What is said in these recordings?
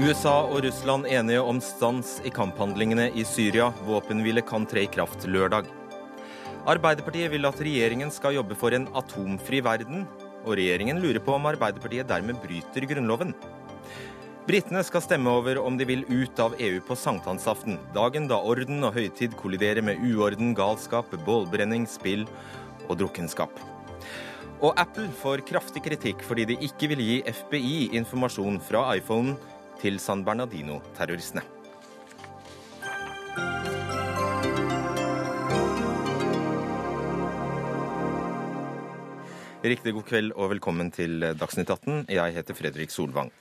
USA og Russland enige om stans i kamphandlingene i Syria. Våpenhvile kan tre i kraft lørdag. Arbeiderpartiet vil at regjeringen skal jobbe for en atomfri verden, og regjeringen lurer på om Arbeiderpartiet dermed bryter Grunnloven. Britene skal stemme over om de vil ut av EU på sankthansaften, dagen da orden og høytid kolliderer med uorden, galskap, bålbrenning, spill og drukkenskap. Og Apple får kraftig kritikk fordi de ikke vil gi FBI informasjon fra iPhonen til San Bernardino-terroristene. Riktig god kveld og velkommen til Dagsnytt 18. Jeg heter Fredrik Solvang.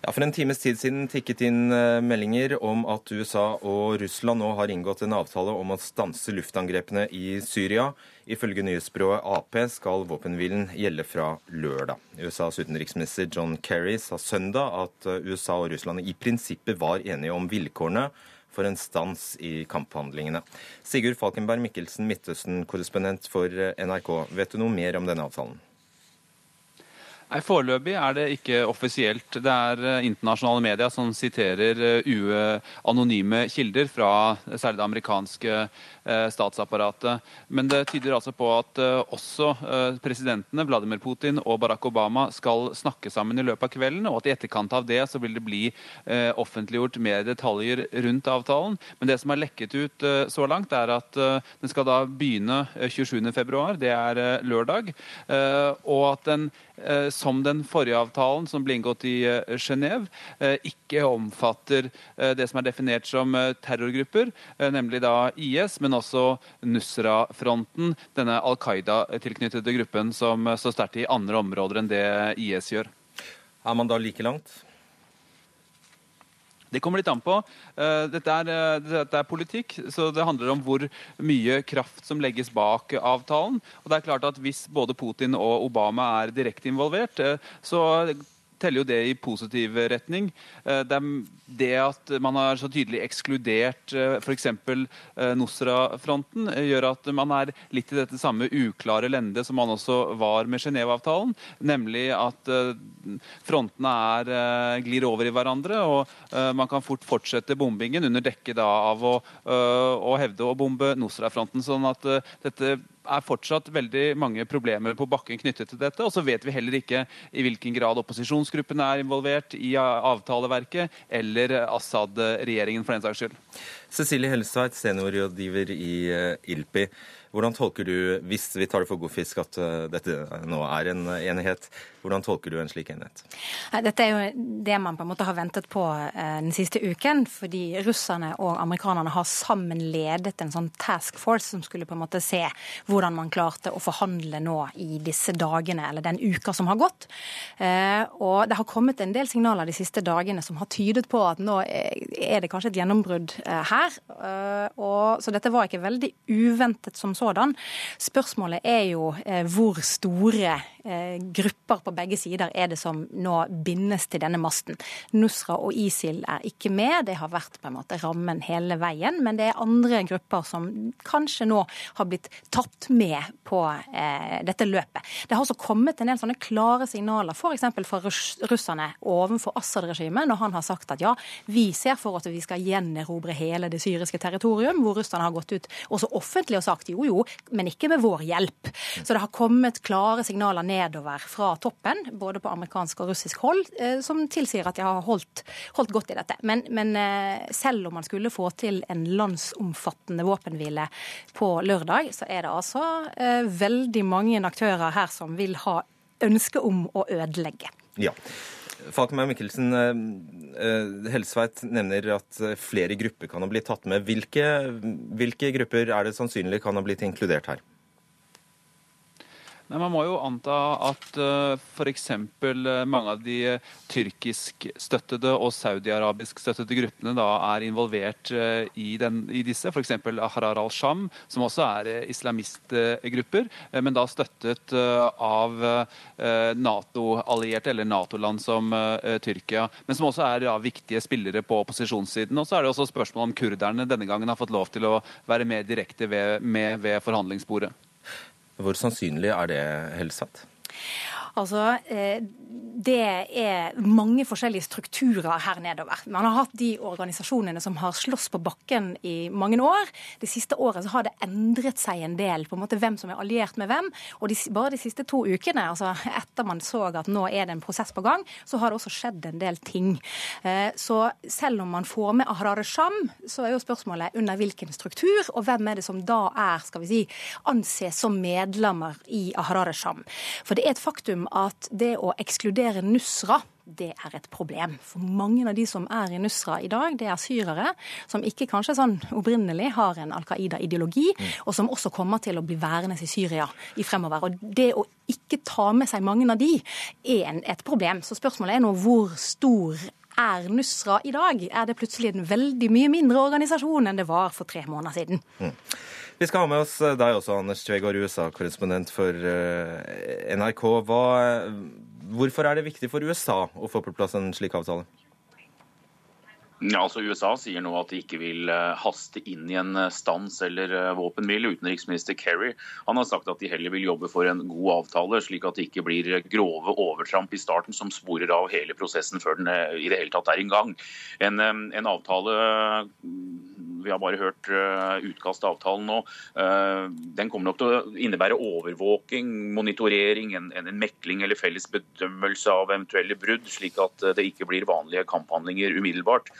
Ja, For en times tid siden tikket inn eh, meldinger om at USA og Russland nå har inngått en avtale om å stanse luftangrepene i Syria. Ifølge nyhetsbyrået Ap skal våpenhvilen gjelde fra lørdag. USAs utenriksminister John Kerry sa søndag at eh, USA og Russland i prinsippet var enige om vilkårene for en stans i kamphandlingene. Sigurd Falkenberg Mikkelsen, Midtøsten-korrespondent for eh, NRK. Vet du noe mer om denne avtalen? Nei, Foreløpig er det ikke offisielt. Det er eh, internasjonale medier som siterer uh, anonyme kilder fra særlig det amerikanske uh, statsapparatet. Men det tyder altså på at også presidentene Vladimir Putin og Barack Obama skal snakke sammen i løpet av kvelden, og at i etterkant av det så vil det bli offentliggjort mer detaljer rundt avtalen. Men det som er lekket ut så langt, er at den skal da begynne 27.2, det er lørdag, og at den Eh, som den forrige avtalen, som ble inngått i eh, Genéve, eh, ikke omfatter det som er definert som terrorgrupper, nemlig da IS, men også Nusra-fronten, denne Al Qaida-tilknyttede gruppen som står sterkt i andre områder enn det IS gjør. Er man da like langt? Det kommer litt an på. Eh, dette er, eh, dette er, politikk, så det handler om hvor mye kraft som legges bak avtalen. Og det er klart at Hvis både Putin og Obama er direkte involvert, eh, så teller jo det i positiv retning. Eh, det, det at man har så tydelig ekskludert eh, f.eks. Eh, Nusra-fronten, gjør at man er litt i dette samme uklare lendet som man også var med Genéve-avtalen, nemlig at frontene er, glir over i hverandre, og man kan fort fortsette bombingen under dekke av å, å hevde å bombe Nusra-fronten. sånn at dette er fortsatt veldig mange problemer på bakken knyttet til dette. Og så vet vi heller ikke i hvilken grad opposisjonsgruppene er involvert i avtaleverket, eller Assad-regjeringen for den saks skyld. Cecilie Hellestveit, seniorrådgiver i eh, ILPI. Hvordan tolker du, hvis vi tar det for god fisk at eh, dette nå er en enighet, hvordan tolker du en slik enighet? Dette er jo det man på en måte har ventet på eh, den siste uken. Fordi russerne og amerikanerne har sammen ledet en sånn task force som skulle på en måte se hvordan man klarte å forhandle nå i disse dagene, eller den uka som har gått. Eh, og det har kommet en del signaler de siste dagene som har tydet på at nå er det kanskje et gjennombrudd her. Og, så dette var ikke veldig uventet som sådan. Spørsmålet er jo eh, hvor store eh, grupper på begge sider er det som nå bindes til denne masten. Nusra og ISIL er ikke med, det har vært på en måte rammen hele veien. Men det er andre grupper som kanskje nå har blitt tatt med på eh, dette løpet. Det har også kommet en del sånne klare signaler, f.eks. fra russerne overfor Assad-regimet, når han har sagt at ja, vi ser for oss at vi skal gjenerobre hele det syriske territorium, hvor russerne har gått ut også offentlig og sagt jo, jo, men ikke med vår hjelp. Så det har kommet klare signaler nedover fra toppen, både på amerikansk og russisk hold, eh, som tilsier at de har holdt, holdt godt i dette. Men, men, eh, selv om man skulle få til en landsomfattende våpenhvile på lørdag, så er det altså eh, veldig mange aktører her som vil ha ønske om å ødelegge. Ja. Fatima Mikkelsen, Helsveit nevner at flere grupper kan ha blitt tatt med. Hvilke, hvilke grupper er det sannsynlig kan ha blitt inkludert her? Nei, Man må jo anta at uh, eh, f.eks. Uh, mange av de uh, tyrkiskstøttede og saudiarabiskstøttede gruppene da er involvert i, den, i disse. F.eks. Ahrar al-Sham, som også er islamistgrupper, men da støttet av Nato-allierte eller Nato-land som Tyrkia. Men som også er viktige spillere på opposisjonssiden. Og så er det også spørsmål om kurderne denne gangen har fått lov til å være mer direkte ved, med ved forhandlingsbordet. Hvor sannsynlig er det, Helseth? Altså, eh, det er mange forskjellige strukturer her nedover. Man har hatt de organisasjonene som har slåss på bakken i mange år. Det siste året har det endret seg en del, på en måte hvem som er alliert med hvem. Og de, bare de siste to ukene, altså etter man så at nå er det en prosess på gang, så har det også skjedd en del ting. Eh, så selv om man får med Ahrar Sham, så er jo spørsmålet under hvilken struktur, og hvem er det som da er, skal vi si, anses som medlemmer i Ahrar Sham. For det er et faktum at det å ekskludere Nusra det er et problem. For mange av de som er i Nusra i dag, det er syrere som ikke kanskje sånn opprinnelig har en Al Qaida-ideologi, mm. og som også kommer til å bli værende i Syria i fremover. Og det å ikke ta med seg mange av de er en, et problem. Så spørsmålet er nå hvor stor er Nusra i dag? Er det plutselig en veldig mye mindre organisasjon enn det var for tre måneder siden? Mm. Vi skal ha med oss deg også, Anders Tvegård, USA-korrespondent for eh, NRK. Hva, hvorfor er det viktig for USA å få på plass en slik avtale? Ja, altså USA sier nå at de ikke vil eh, haste inn i en eh, stans eller våpenhvile. Utenriksminister Kerry han har sagt at de heller vil jobbe for en god avtale, slik at det ikke blir grove overtramp i starten som sporer av hele prosessen før den i det hele tatt er i gang. En, en avtale vi har bare hørt utkast av avtalen nå. Den kommer nok til å innebære overvåking, monitorering, en, en, mekling eller felles bedømmelse av eventuelle brudd, slik at det ikke blir vanlige kamphandlinger umiddelbart.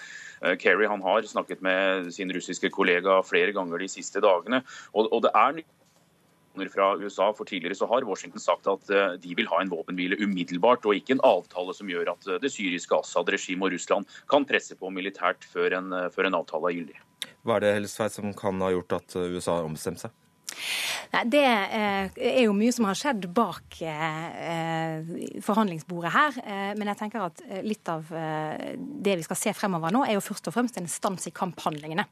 Kerry han har snakket med sin russiske kollega flere ganger de siste dagene. og, og det er fra USA, for Tidligere så har Washington sagt at de vil ha en våpenhvile umiddelbart, og ikke en avtale som gjør at det syriske Assad-regimet og Russland kan presse på militært før en, før en avtale er gyldig. Hva er det Helstveit, som kan ha gjort at USA har ombestemt seg? Nei, Det eh, er jo mye som har skjedd bak eh, forhandlingsbordet her. Eh, men jeg tenker at litt av det vi skal se fremover nå, er jo først og fremst en stans i kamphandlingene.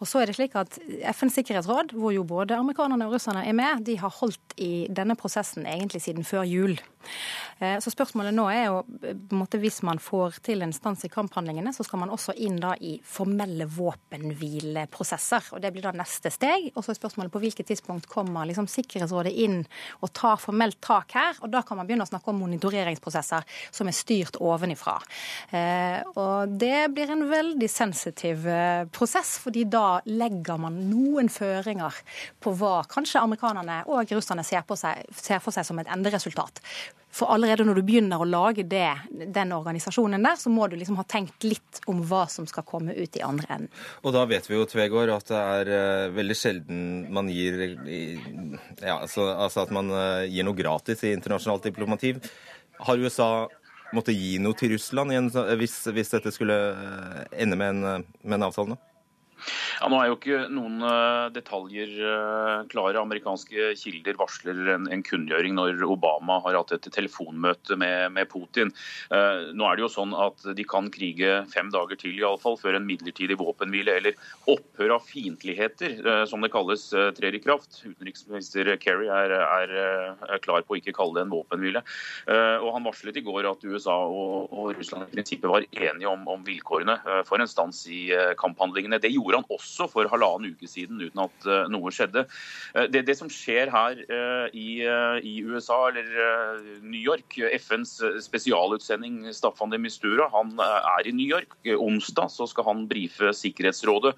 Og så er det slik at FNs sikkerhetsråd, hvor jo både amerikanerne og russerne er med, de har holdt i denne prosessen egentlig siden før jul. Så spørsmålet nå er jo på en måte hvis man får til en stans i kamphandlingene, så skal man også inn da i formelle våpenhvileprosesser. Og det blir da neste steg. Og så er spørsmålet på hvilket tidspunkt kommer liksom Sikkerhetsrådet inn og tar formelt tak her. Og da kan man begynne å snakke om monitoreringsprosesser som er styrt ovenifra. Eh, og det blir en veldig sensitiv eh, prosess, fordi da legger man noen føringer på hva kanskje amerikanerne og russerne ser, seg, ser for seg som et enderesultat. For allerede når du begynner å lage det, den organisasjonen der, så må du liksom ha tenkt litt om hva som skal komme ut i andre enden. Og da vet vi jo, Tvegård, at det er uh, veldig sjelden man gir ja, altså, altså, at man uh, gir noe gratis i internasjonalt diplomati. Har USA måttet gi noe til Russland hvis, hvis, dette skulle uh, ende med en, med en avtale nå? Ja, nå er jo ikke noen uh, detaljer uh, klare. Amerikanske kilder varsler en, en, kunngjøring når Obama har hatt et telefonmøte med, med Putin. Eh, nå er det jo sånn at de kan krige fem dager til i alle fall, før en midlertidig våpenhvile eller opphør av fiendtligheter, som det kalles, trer i kraft. Utenriksminister Kerry er, er, er, klar på å ikke kalle det en våpenhvile. og Han varslet i går at USA og, og Russland i prinsippet var enige om, om vilkårene for en stans i kamphandlingene. Det gjorde gjorde han også for halvannen uke siden uten at uh, noe skjedde. Uh, det, det, som skjer her uh, i, i, USA, eller New York FNs spesialutsending Staffan de Mistura han er i New York. Onsdag så skal han brife Sikkerhetsrådet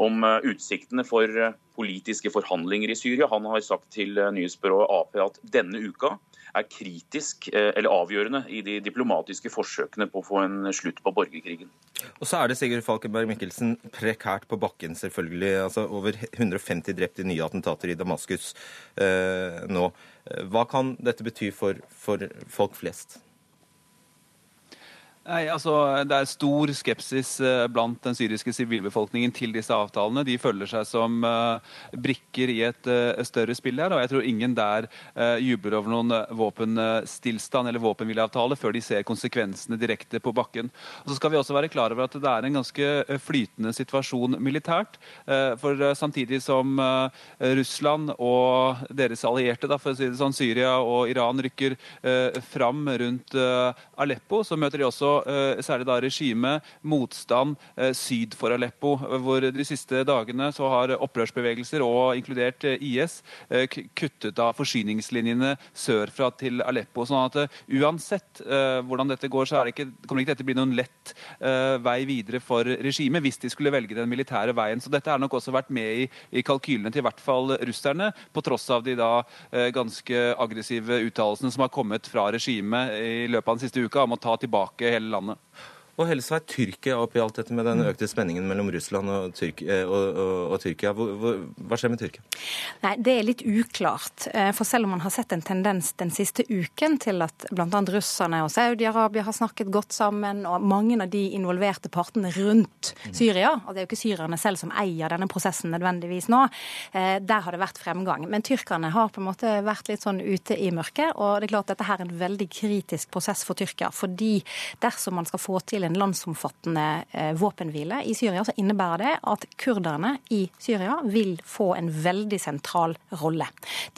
om utsiktene for politiske forhandlinger i Syria. Han har sagt til nyhetsbyrået Ap at denne uka er kritisk eh, eller avgjørende i de diplomatiske forsøkene på å få en slutt på borgerkrigen. Og så er det Sigurd Falkenberg Mikkelsen prekært på bakken, selvfølgelig. Altså Over 150 drept i nye attentater i Damaskus eh, nå. Hva kan dette bety for, for folk flest? Nei, altså, Det er stor skepsis eh, blant den syriske sivilbefolkningen til disse avtalene. De føler seg som uh, brikker i et uh, større spill her. og Jeg tror ingen der jubler over noen våpenstillstand eller våpenhvileavtale før de ser konsekvensene direkte på bakken. Og så skal vi også være klar over at det er en ganske flytende situasjon militært. For samtidig som Russland og deres allierte, da, for å si det sånn, Syria og Iran rykker fram rundt Aleppo, så møter de også særlig da regime, motstand syd for Aleppo. Hvor de siste dagene så har opprørsbevegelser, og inkludert IS, kuttet av forsyningslinjene sørfra til Aleppo. sånn at uansett hvordan dette går, så ikke, kommer ikke dette bli noen lett vei videre for regimet hvis de skulle velge den militære veien. Så dette har nok også vært med i, i kalkylene til i hvert fall russerne, på tross av de da ganske aggressive uttalelsene som har kommet fra regimet i løpet av den siste uka om å ta tilbake hele landet. Og Helsveit, Tyrkia oppi alt dette med den økte spenningen mellom Russland og, Tyrk eh, og, og, og Tyrkia. Hva, hva, skjer med Tyrkia? Nei, Det er litt uklart. Eh, for selv om man har sett en tendens den siste uken til at bl.a. russerne og Saudi-Arabia har snakket godt sammen, og mange av de involverte partene rundt mm. Syria, og det er jo ikke syrerne selv som eier denne prosessen nødvendigvis nå, eh, der har det vært fremgang. Men tyrkerne har på en måte vært litt sånn ute i mørket, og det er klart at dette her er en veldig kritisk prosess for Tyrkia. fordi dersom man skal få til en en landsomfattende eh, våpenhvile i Syria, så innebærer det at kurderne i Syria vil få en veldig sentral rolle.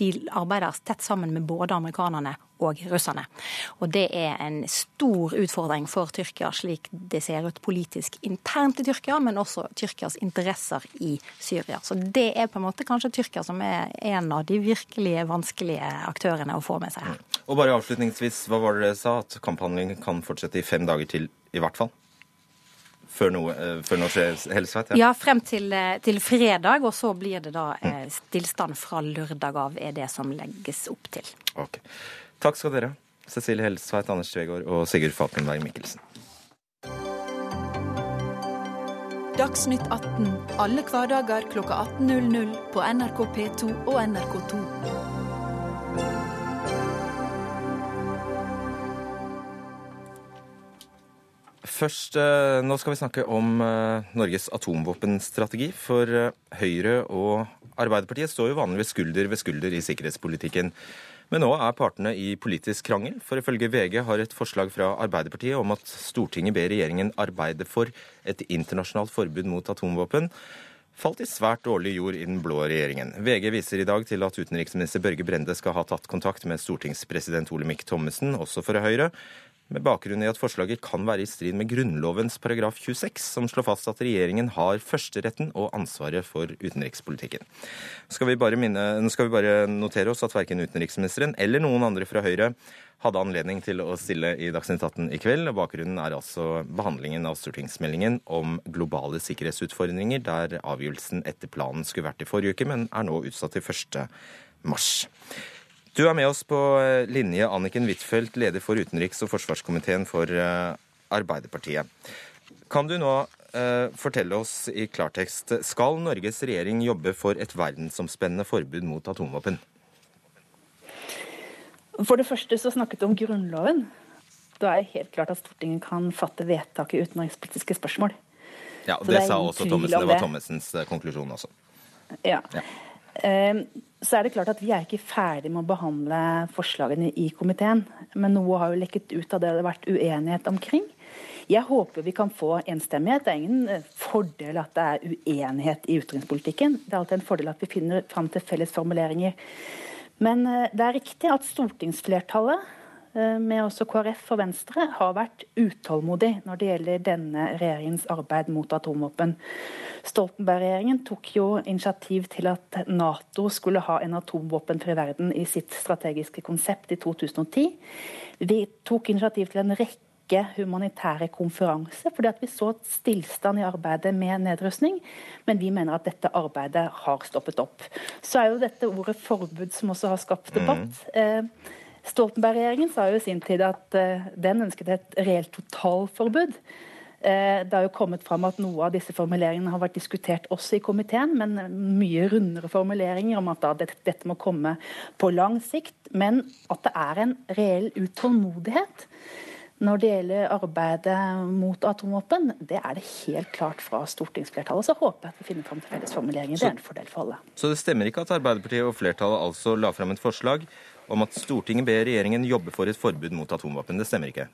De arbeider tett sammen med både amerikanerne og russerne. Og det er en stor utfordring for Tyrkia, slik det ser ut politisk internt i Tyrkia, men også Tyrkias interesser i Syria. Så det er på en måte kanskje Tyrkia som er en av de virkelig vanskelige aktørene å få med seg her. Og bare avslutningsvis, hva var det dere sa? At kamphandlingen kan fortsette i fem dager til i hvert fall? Før noe, eh, før noe skjer helsevett? Ja. ja, frem til, eh, til, fredag. Og så blir det da mm. stillstand fra lørdag av, er det som legges opp til. Ok. Takk skal dere ha. Cecilie Helsveit, Anders Tvegård og Sigurd Falkenberg Mikkelsen. Dagsnytt 18 alle hverdager klokka 18.00 på NRK P2 og NRK2. Først, eh, nå skal vi snakke om eh, Norges atomvåpenstrategi. For eh, Høyre og Arbeiderpartiet står jo vanligvis skulder ved skulder i sikkerhetspolitikken. Men nå er partene i politisk krangel, for ifølge VG har et forslag fra Arbeiderpartiet om at Stortinget ber regjeringen arbeide for et internasjonalt forbud mot atomvåpen, falt i svært dårlig jord i den blå regjeringen. VG viser i dag til at utenriksminister Børge Brende skal ha tatt kontakt med stortingspresident Olemic Thommessen, også for Høyre, med bakgrunn i at forslaget kan være i strid med Grunnlovens paragraf 26, som slår fast at regjeringen har førsteretten og ansvaret for utenrikspolitikken. Skal vi bare, minne, skal vi bare notere oss at verken utenriksministeren eller noen andre fra Høyre hadde anledning til å stille i Dagsnytt 18 i kveld. og Bakgrunnen er altså behandlingen av stortingsmeldingen om globale sikkerhetsutfordringer, der avgjørelsen etter planen skulle vært i forrige uke, men er nå utsatt til 1. mars. Du er med oss på eh, linje, Anniken Huitfeldt, leder for utenriks- og forsvarskomiteen for eh, Arbeiderpartiet. Kan du nå eh, fortelle oss i klartekst, skal Norges regjering jobbe for et verdensomspennende forbud mot atomvåpen? For det første så snakket du om Grunnloven. Da er det helt klart at Stortinget kan fatte vedtak i utenrikspolitiske spørsmål. Ja, og Det, det sa også Thommessen. Det var Thommessens konklusjon også. Ja. ja. Ehm, så er det klart at Vi er ikke ferdig med å behandle forslagene i komiteen. Men noe har jo lekket ut av det det har vært uenighet omkring. Jeg håper vi kan få enstemmighet. Det er ingen eh, fordel at det er uenighet i utenrikspolitikken. Det er alltid en fordel at vi finner fram til felles formuleringer. Men eh, det er riktig at stortingsflertallet med også KrF og Venstre, har vært utålmodig når det gjelder denne regjeringens arbeid mot atomvåpen. Stoltenberg-regjeringen tok jo initiativ til at Nato skulle ha en atomvåpenfri verden i sitt strategiske konsept i 2010. Vi tok initiativ til en rekke humanitære konferanser, fordi at vi så stillstand i arbeidet med nedrustning. Men vi mener at dette arbeidet har stoppet opp. Så er jo dette ordet forbud som også har skapt debatt. Mm. Stoltenberg-regjeringen sa jo i sin tid at uh, den ønsket et reelt totalforbud. Uh, det har jo kommet fram at noe av disse formuleringene har vært diskutert også i komiteen, men mye rundere formuleringer om at dette, dette må komme på lang sikt. Men at det er en reell utålmodighet når det gjelder arbeidet mot atomvåpen, det er det helt klart fra stortingsflertallet. Så håper jeg at vi finner fram til felles formuleringer. Det er en fordel for alle. Så det stemmer ikke at Arbeiderpartiet og flertallet altså la fram et forslag om at Stortinget ber regjeringen jobbe for et forbud mot atomvåpen. Det stemmer ikke?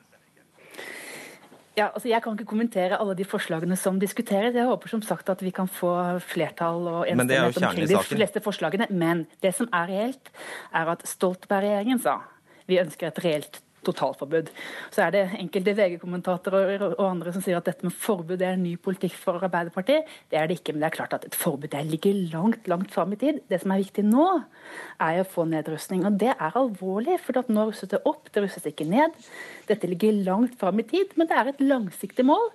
Ja, altså Jeg kan ikke kommentere alle de forslagene som diskuteres. Jeg håper som sagt at vi kan få flertall og enstemmighet omkring de fleste forslagene. Men det som er reelt, er at Stoltenberg-regjeringen sa vi ønsker et reelt totalforbud. Så er det enkelte VG-kommentatorer og andre som sier at dette med forbud er ny politikk for Arbeiderpartiet. Det er det ikke, men det er klart at et forbud der ligger langt, langt fram i tid. Det som er viktig nå, er å få nedrustning. Og det er alvorlig, for nå russes det opp, det russes ikke ned. Dette ligger langt fram i tid, men det er et langsiktig mål.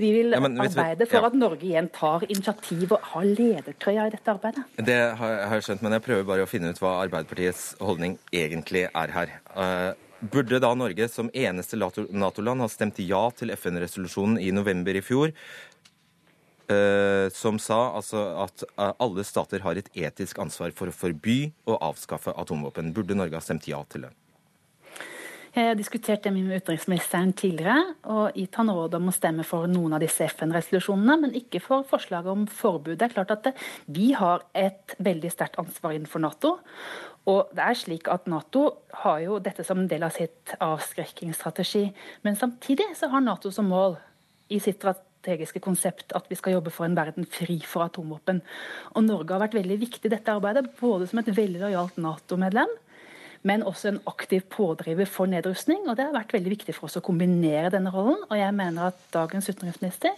Vi vil ja, men, arbeide for ja. at Norge igjen tar initiativ og har ledertrøya i dette arbeidet. Det har jeg skjønt, men jeg prøver bare å finne ut hva Arbeiderpartiets holdning egentlig er her. Uh, Burde da Norge som eneste Nato-land ha stemt ja til FN-resolusjonen i november i fjor, uh, som sa altså, at alle stater har et etisk ansvar for å forby og avskaffe atomvåpen? Burde Norge ha stemt ja til det? Jeg har diskutert det med utenriksministeren tidligere og gitt han råd om å stemme for noen av disse FN-resolusjonene, men ikke for forslaget om forbud. Det er klart at Vi har et veldig sterkt ansvar innenfor Nato. Og det er slik at Nato har jo dette som en del av sitt avskrekkingsstrategi. Men samtidig så har Nato som mål i sitt strategiske konsept at vi skal jobbe for en verden fri for atomvåpen. Og Norge har vært veldig viktig i dette arbeidet, både som et veldig lojalt Nato-medlem, men også en aktiv pådriver for nedrustning. Og det har vært veldig viktig for oss å kombinere denne rollen. Og jeg mener at dagens utenriksminister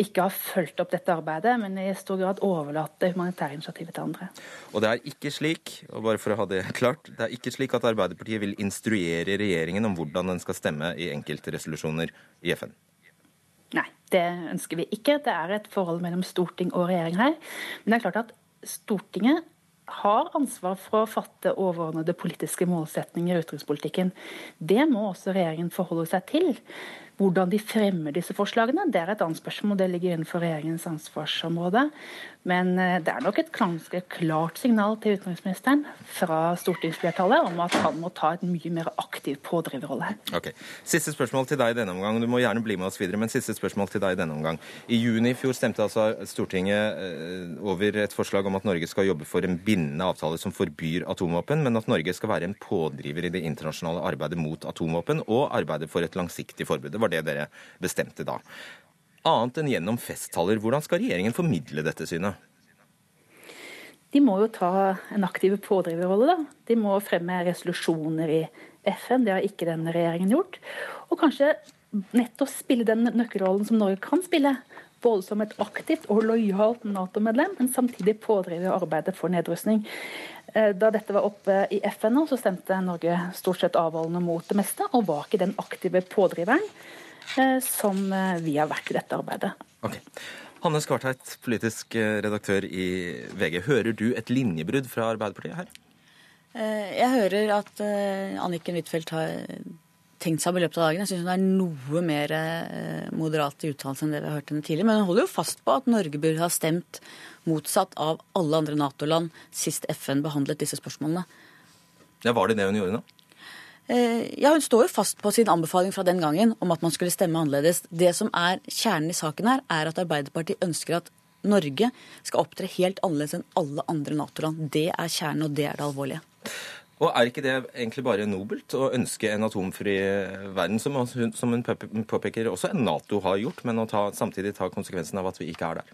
ikke har fulgt opp dette arbeidet, men i stor grad overlatt det humanitære initiativet til andre. Og det er ikke slik, og bare for å ha det klart, det er ikke slik at Arbeiderpartiet vil instruere regjeringen om hvordan den skal stemme i enkelte resolusjoner i FN? Nei, det ønsker vi ikke. Det er et forhold mellom storting og regjering her. Men det er klart at Stortinget har ansvar for å fatte overordnede politiske målsetninger i utenrikspolitikken. Det må også regjeringen forholde seg til. Hvordan de fremmer disse forslagene, det er et annet spørsmål. Det ligger innenfor regjeringens ansvarsområde. Men eh, det er nok et ganske klart signal til utenriksministeren fra stortingsflertallet om at han må ta et mye mer aktiv pådriverrolle her. Siste spørsmål til deg i denne omgang. Du må gjerne bli med oss videre, men siste spørsmål til deg i denne omgang. I juni i fjor stemte altså Stortinget eh, over et forslag om at Norge skal jobbe for en bindende avtale som forbyr atomvåpen, men at Norge skal være en pådriver i det internasjonale arbeidet mot atomvåpen og arbeide for et langsiktig forbud. Var det dere bestemte da. Annet enn gjennom festtaler, hvordan skal regjeringen formidle dette synet? De må jo ta en aktiv pådriverrolle, da. De må fremme resolusjoner i FN. Det har ikke denne regjeringen gjort. Og kanskje nettopp spille den nøkkelrollen som Norge kan spille. Både som et aktivt og lojalt Nato-medlem, men samtidig pådrive arbeidet for nedrustning. Eh, da dette var oppe i FN, så stemte Norge stort sett avholdende mot det meste, og var ikke den aktive pådriveren eh, som eh, vi har vært i dette arbeidet. Okay. Hanne Skvarteit, politisk redaktør i VG. Hører du et linjebrudd fra Arbeiderpartiet her? Jeg hører at Anniken Huitfeldt har tenkt seg om i løpet av dagen. Jeg syns hun er noe mer moderat i uttalelsen enn det vi har hørt henne tidligere. Men hun holder jo fast på at Norge burde ha stemt motsatt av alle andre Nato-land sist FN behandlet disse spørsmålene. Ja, Var det det hun gjorde nå? Eh, ja, Hun står jo fast på sin anbefaling fra den gangen om at man skulle stemme annerledes. Det som er kjernen i saken her, er at Arbeiderpartiet ønsker at Norge skal opptre helt annerledes enn alle andre Nato-land. Det er kjernen, og det er det alvorlige. Og Er ikke det egentlig bare nobelt å ønske en atomfri verden, som, som hun påpeker også en Nato har gjort, men å ta, samtidig ta konsekvensen av at vi ikke er der?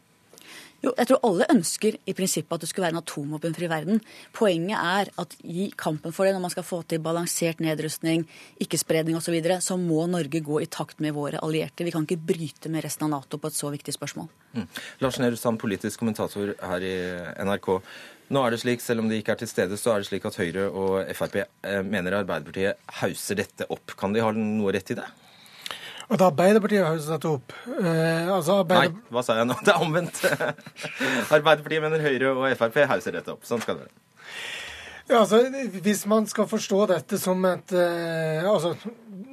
Jo, jeg tror alle ønsker i prinsippet at det skulle være en atomvåpenfri verden. Poenget er at i kampen for det, når man skal få til balansert nedrustning, ikke-spredning osv., så, videre, så må Norge gå i takt med våre allierte. Vi kan ikke bryte med resten av Nato på et så viktig spørsmål. Mm. Lars Nehru Sand, politisk kommentator her i NRK. Nå er det slik, Selv om de ikke er til stede, så er det slik at Høyre og Frp eh, mener Arbeiderpartiet hauser dette opp. Kan de ha noe rett i det? At Arbeiderpartiet har satt opp eh, altså Arbeider... Nei, hva sa jeg nå? Det er omvendt. Arbeiderpartiet mener Høyre og Frp hauser dette opp. Sånn skal det være. Ja, altså, Hvis man skal forstå dette som et eh, altså,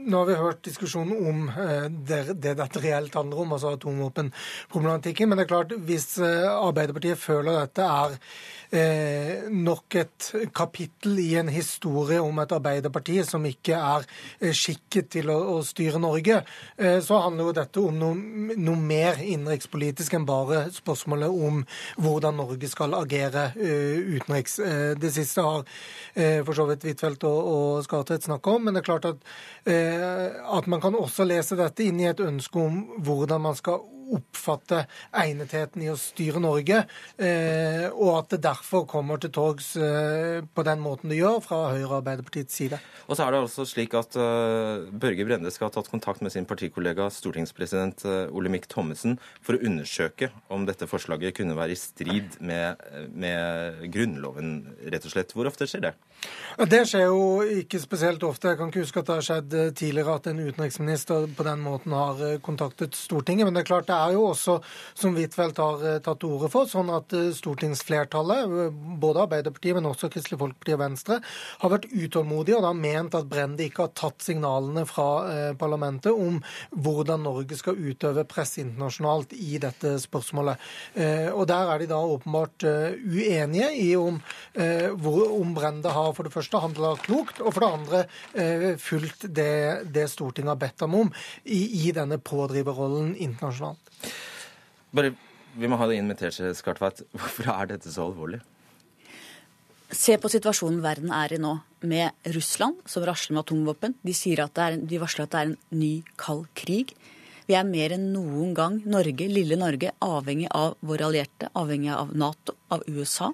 Nå har vi hørt diskusjonen om eh, det, det, dette reelt handler om, altså atomvåpenproblematikken. Men det er klart, hvis eh, Arbeiderpartiet føler dette er eh, nok et kapittel i en historie om et Arbeiderparti som ikke er skikket til å, styre Norge, så handler jo dette om noe, noe, mer innenrikspolitisk enn bare spørsmålet om hvordan Norge skal agere utenriks. Det siste har for så vidt Huitfeldt og, og Skartvedt snakka om, men det er klart at, at man kan også lese dette inn i et ønske om hvordan man skal oppfatte egnetheten i å styre Norge, og at det derfor kommer til torgs på den måten det gjør fra Høyre og Arbeiderpartiets side. Og så er det altså slik at Børge Brende skal ha tatt kontakt med sin partikollega stortingspresident Olemic Thommessen for å undersøke om dette forslaget kunne være i strid med, med Grunnloven, rett og slett. Hvor ofte skjer det? Det skjer jo ikke spesielt ofte. Jeg kan ikke huske at det har skjedd eh, tidligere at en utenriksminister på den måten har eh, kontaktet Stortinget. Men det er klart det er jo også, som Huitfeldt har eh, tatt til orde for, sånn at stortingsflertallet, både Arbeiderpartiet, men også Kristelig Folkeparti og Venstre, har vært utålmodige og da ment at Brende ikke har tatt signalene fra parlamentet om hvordan Norge skal utøve press internasjonalt i dette spørsmålet. Og der er de da åpenbart uenige i om, om Brende har for det første handla klokt, og for det andre eh, fulgt det, det, Stortinget har bedt ham om i, i denne pådriverrollen internasjonalt. Bare, Vi må ha det inn med teskje, Skartveit. Hvorfor er dette så alvorlig? Se på situasjonen verden er i nå, med Russland som rasler med atomvåpen. De, at er, de varsler at det er en ny kald krig. Vi er mer enn noen gang, Norge, lille Norge, avhengig av våre allierte, avhengig av Nato, av USA.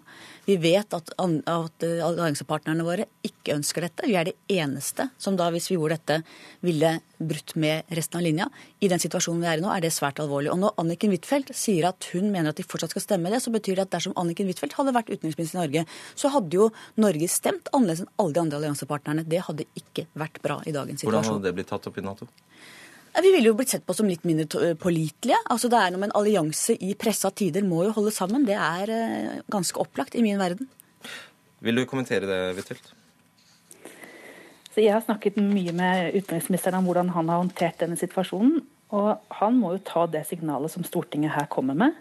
Vi vet at, at alliansepartnerne våre ikke ønsker dette. Vi er det eneste som da, hvis vi gjorde dette, ville brutt med resten av linja. I den situasjonen vi er i nå, er det svært alvorlig. Og når Anniken Huitfeldt sier at hun mener at de fortsatt skal stemme det, så betyr det at dersom Anniken Huitfeldt hadde vært utenriksminister i Norge, så hadde jo Norge stemt annerledes enn alle de andre alliansepartnerne. Det hadde ikke vært bra i dagens situasjon. Hvordan hadde det blitt tatt opp i Nato? Vi ville jo blitt sett på som litt mindre pålitelige. Altså det er noe med En allianse i pressa tider må jo holde sammen. Det er eh, ganske opplagt i min verden. Vil du kommentere det, Huitfeldt? Jeg har snakket mye med utenriksministeren om hvordan han har håndtert denne situasjonen. Og han må jo ta det signalet som Stortinget her kommer med,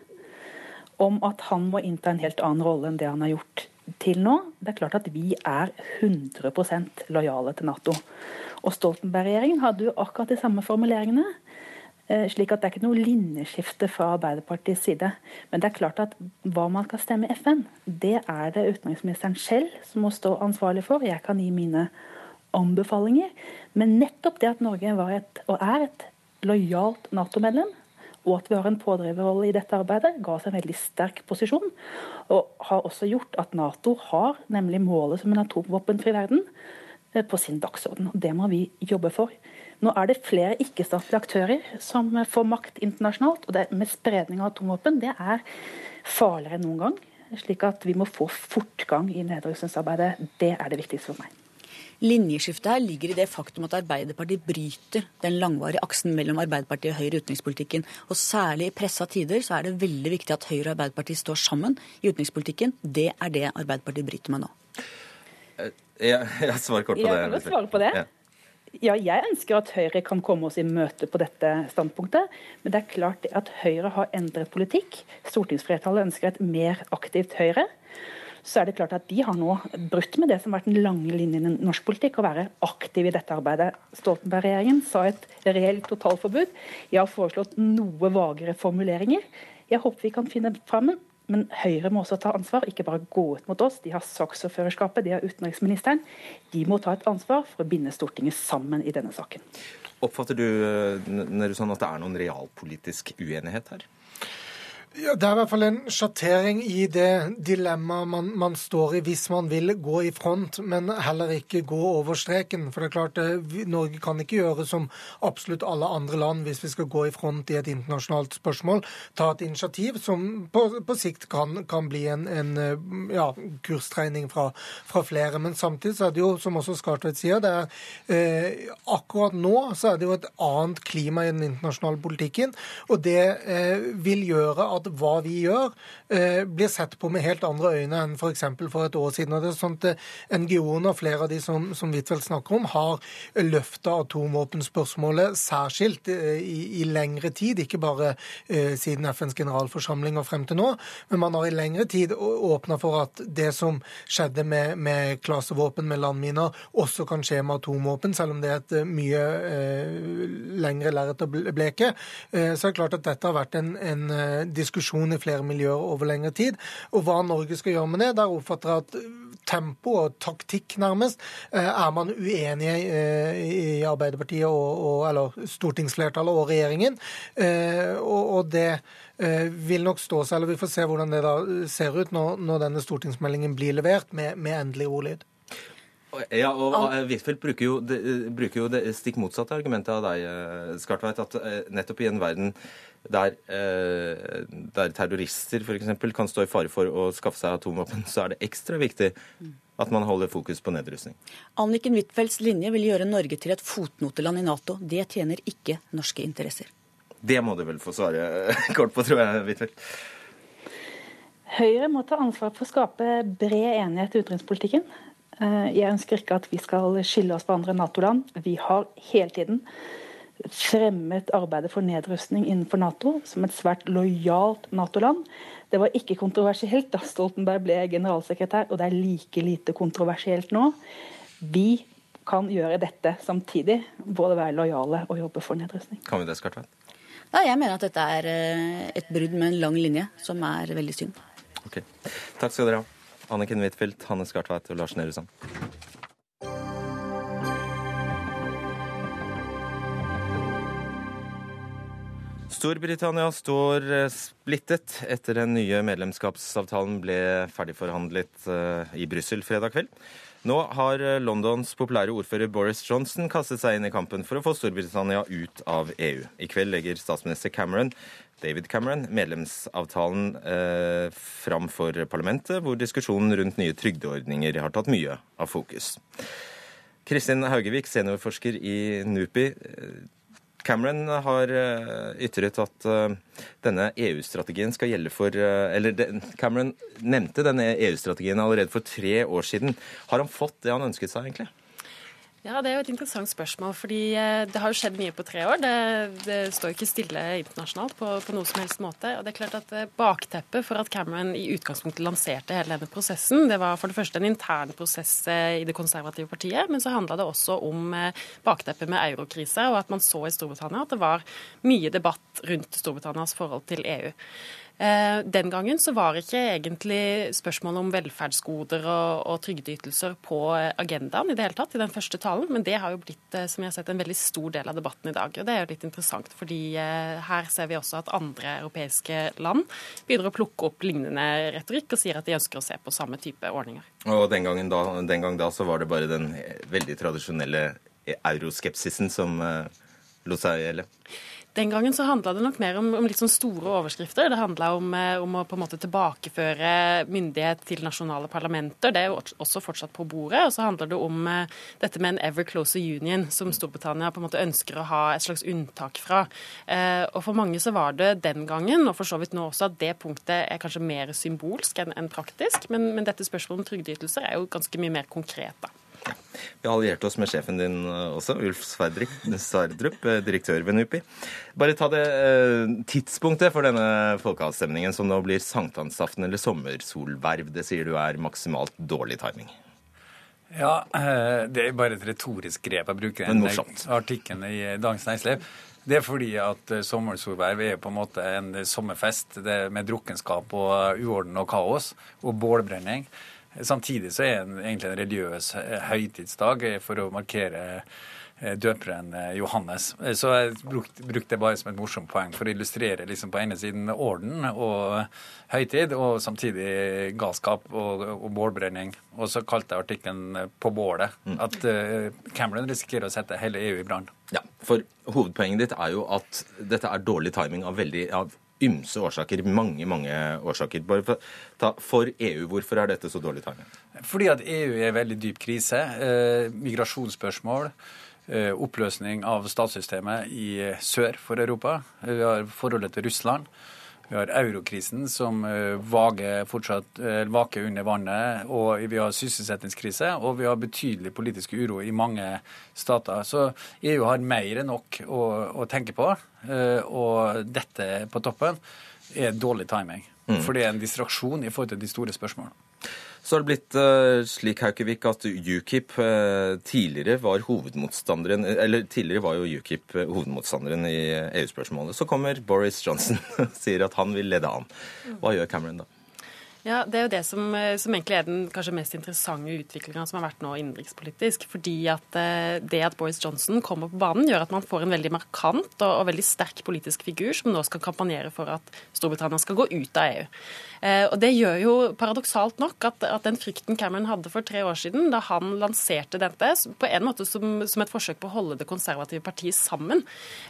om at han må innta en helt annen rolle enn det han har gjort til nå. Det er klart at vi er 100 lojale til Nato. Og Stoltenberg-regjeringen hadde jo akkurat de samme formuleringene. Eh, slik at det er ikke noe linjeskifte fra Arbeiderpartiets side. Men det er klart at hva man skal stemme i FN, det er det utenriksministeren selv som må stå ansvarlig for. Jeg kan gi mine anbefalinger. Men nettopp det at Norge var et, og er et lojalt Nato-medlem, og at vi har en pådriverrolle i dette arbeidet, ga oss en veldig sterk posisjon. Og har også gjort at Nato har nemlig målet som en atomvåpenfri verden. Eh, på sin dagsorden. og Det må vi jobbe for. Nå er det flere ikke-statlige aktører som får makt internasjonalt. og det med spredning av atomvåpen det er farligere enn noen gang. Slik at vi må få fortgang i nedrustningsarbeidet. Det er det viktigste for meg. Linjeskiftet her ligger i det faktum at Arbeiderpartiet bryter den langvarige aksen mellom Arbeiderpartiet og Høyre i utenrikspolitikken. Og særlig i pressa tider så er det veldig viktig at Høyre og Arbeiderpartiet står sammen i utenrikspolitikken. Det er det Arbeiderpartiet bryter med nå. Ja, jeg svarer kort på det. Jeg kan svare på det. Ja. Ja, jeg ønsker at Høyre kan komme oss i møte på dette standpunktet. Men det er klart at Høyre har endret politikk. Stortingsflertallet ønsker et mer aktivt Høyre. Så er det klart at de har nå brutt med det som har vært den lange linjen i norsk politikk, å være aktiv i dette arbeidet. Stoltenberg-regjeringen sa et reelt totalforbud. Jeg har foreslått noe vagere formuleringer. Jeg håper vi kan finne fram men Høyre må også ta ansvar, ikke bare gå ut mot oss. De har saksordførerskapet, de har utenriksministeren. De må ta et ansvar for å binde Stortinget sammen i denne saken. Oppfatter du eh, sånn at det er noen realpolitisk uenighet her? Ja, Det er i hvert fall en sjattering i det dilemmaet man, man, står i hvis man vil gå i front, men heller ikke gå over streken. For det er klart, eh, Norge kan ikke gjøre som absolutt alle andre land hvis vi skal gå i front i et internasjonalt spørsmål. Ta et initiativ som på, på sikt kan, kan, bli en, en eh, ja, kursdreining fra, fra, flere. Men samtidig så er det jo, som også Skartvedt sier, det er eh, akkurat nå så er det jo et annet klima i den internasjonale politikken. Og det eh, vil gjøre at at hva vi gjør, eh, blir sett på med helt andre øyne enn f.eks. For, for et år siden. Og det er sånn at eh, NGO-ene og flere av de som, som Huitfeldt snakker om, har løfta atomvåpenspørsmålet særskilt eh, i, i, lengre tid, ikke bare siden FNs generalforsamling og frem til nå, men man har i lengre tid åpna for at det som skjedde med, med klasevåpen, med landminer, også kan skje med atomvåpen, selv om det er et mye lengre lerret å bleke. Uh, så er det klart at dette har vært en, en diskusjon diskusjon i flere miljøer over lengre tid. Og hva Norge skal gjøre med det, der oppfatter jeg at tempo og taktikk, nærmest, er man uenige i Arbeiderpartiet og, og, eller stortingsflertallet og regjeringen. Og, og det vil nok stå seg, eller Vi får se hvordan det da ser ut når, når denne stortingsmeldingen blir levert med, med endelig ordlyd. Ja, og Huitfeldt bruker, bruker jo det stikk motsatte argumentet av deg, eh, Skartveit. At eh, nettopp i en verden der, eh, der terrorister f.eks. kan stå i fare for å skaffe seg atomvåpen, så er det ekstra viktig at man holder fokus på nedrustning. Anniken Huitfeldts linje vil gjøre Norge til et fotnoteland i Nato. Det tjener ikke norske interesser. Det må du vel få svare kort på, tror jeg, Huitfeldt. Høyre må ta ansvar for å skape bred enighet i utenrikspolitikken. Eh, jeg ønsker ikke at vi skal skille oss fra andre Nato-land. Vi har hele tiden fremmet arbeidet for nedrustning innenfor Nato som et svært lojalt Nato-land. Det var ikke kontroversielt da Stoltenberg ble generalsekretær, og det er like lite kontroversielt nå. Vi kan gjøre dette samtidig, både være lojale og jobbe for nedrustning. Kan vi det, Skartvedt? Ja, jeg mener at dette er eh, et brudd med en lang linje, som er veldig synd. Ok, Takk skal dere ha. Anniken Huitfeldt, Hanne Skartveit og Lars Nehru Sand. Storbritannia står eh, splittet etter den nye medlemskapsavtalen ble ferdigforhandlet eh, i Brussel fredag kveld. Nå har eh, Londons populære ordfører Boris Johnson kastet seg inn i kampen for å få Storbritannia ut av EU. I kveld legger statsminister Cameron David Cameron medlemsavtalen eh, fram for parlamentet, hvor diskusjonen rundt nye trygdeordninger har tatt mye av fokus. Kristin Haugevik, seniorforsker i NUPI. Cameron har eh, ytret at eh, denne EU-strategien skal gjelde for eh, Eller Cameron nevnte denne EU-strategien allerede for tre år siden. Har han fått det han ønsket seg, egentlig? Ja, Det er jo et interessant spørsmål. fordi eh, Det har jo skjedd mye på tre år. Det, det står ikke stille internasjonalt på, på, noe som helst måte. og det er klart at eh, Bakteppet for at Cameron i utgangspunktet lanserte hele denne prosessen, det var for det første en intern prosess eh, i det konservative partiet, men så handla det også om bakteppet med eurokrise, og at man så i Storbritannia at det var mye debatt rundt Storbritannias forhold til EU. Eh, den gangen så var ikke egentlig spørsmålet om velferdsgoder og, og trygdeytelser på agendaen i det hele tatt i den første talen, men det har jo blitt eh, som jeg har sett, en veldig stor del av debatten i dag. og Det er jo litt interessant, fordi eh, her ser vi også at andre europeiske land begynner å plukke opp lignende retorikk og sier at de ønsker å se på samme type ordninger. Og den, gangen da, den gang da så var det bare den veldig tradisjonelle euroskepsisen som lot seg gjelde? Den gangen så handla det nok mer om, om, litt sånn store overskrifter. Det handla om, eh, om, å på en måte tilbakeføre myndighet til nasjonale parlamenter. Det er jo også fortsatt på bordet. Og så handler det om uh, dette med en ever closer union, som Storbritannia på en måte ønsker å ha et slags unntak fra. Uh, og for mange så var det den gangen, og for så vidt nå også, at det punktet er kanskje mer symbolsk enn praktisk. Men, men dette spørsmålet om trygdeytelser er jo ganske mye mer konkret, da. Vi har alliert oss med sjefen din eh, også, Ulf Sverdrup, eh, direktør ved NUPI. Bare ta det eh, tidspunktet for denne folkeavstemningen, som nå blir sankthansaften eller sommersolverv. Det sier du er maksimalt dårlig timing. Ja, det er bare et retorisk grep å bruke den artikkelen i Dagens Næringsliv. Det er fordi at sommersolverv er på en måte en sommerfest med drukkenskap og uorden og kaos og bålbrenning. Samtidig så er det egentlig en religiøs eh, høytidsdag for å markere eh, døperen eh, Johannes. Så jeg brukte, det bare som et morsomt poeng for å illustrere liksom på ene siden orden og høytid, og samtidig galskap og, og bålbrenning. Og så kalte jeg artikkelen 'På bålet'. Mm. At Cameron risikerer å sette hele EU i brann. Ja, for hovedpoenget ditt er jo at dette er dårlig timing av, veldig, av ymse årsaker. Mange, mange årsaker. Bare for, ta, for EU, hvorfor er dette så dårlig timing? Fordi at EU er i veldig dyp krise. Eh, migrasjonsspørsmål. Eh, oppløsning av statssystemet i sør for Europa. Vi har forholdet til Russland. Vi har eurokrisen som eh, vager fortsatt eh, vaker under vannet. Og vi har sysselsettingskrise, og vi har betydelig politisk uro i mange stater. Så EU har mer enn nok å, å tenke på. Eh, og dette på toppen er dårlig timing. Mm. For det er en distraksjon i forhold til de store spørsmålene. Så har det blitt uh, slik Haukevik, at UKIP uh, tidligere var hovedmotstanderen Eller tidligere var jo UKIP hovedmotstanderen i EU-spørsmålet. Så kommer Boris Johnson og sier at han vil lede an. Hva gjør Cameron da? Ja, Det er jo det som, eh, som egentlig er den kanskje mest interessante utviklinga som har vært nå innenrikspolitisk. Fordi at eh, det at Boris Johnson kommer på banen, gjør at man får en veldig markant og, og veldig sterk politisk figur som nå skal kampanjere for at Storbritannia skal gå ut av EU. Eh, og Det gjør jo paradoksalt nok at, at, den frykten Cameron hadde for tre år siden, da han lanserte dette på en måte som, som et forsøk på å holde det konservative partiet sammen,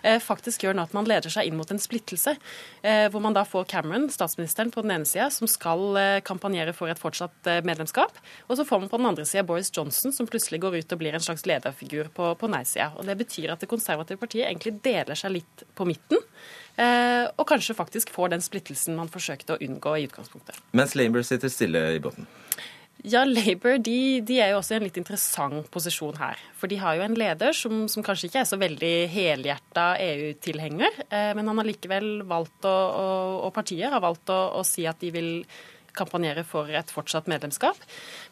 eh, faktisk gjør nå at man leder seg inn mot en splittelse. Eh, hvor man da får Cameron, statsministeren, på den ene sida, som skal kampanjere for et fortsatt medlemskap. Og så får man på den andre sida Boris Johnson, som plutselig går ut og blir en slags lederfigur på, på nei-sida. Og det betyr at det konservative partiet egentlig deler seg litt på midten. Eh, og kanskje faktisk får den splittelsen man forsøkte å unngå i utgangspunktet. Mens Labour sitter stille i båten? Ja, Labour de, de, er jo også i en litt interessant posisjon her. For de har jo en leder som, som kanskje ikke er så veldig helhjerta EU-tilhenger, eh, men han har likevel valgt å, og, og partiet har valgt å, å si at de vil kampanjere for et fortsatt medlemskap.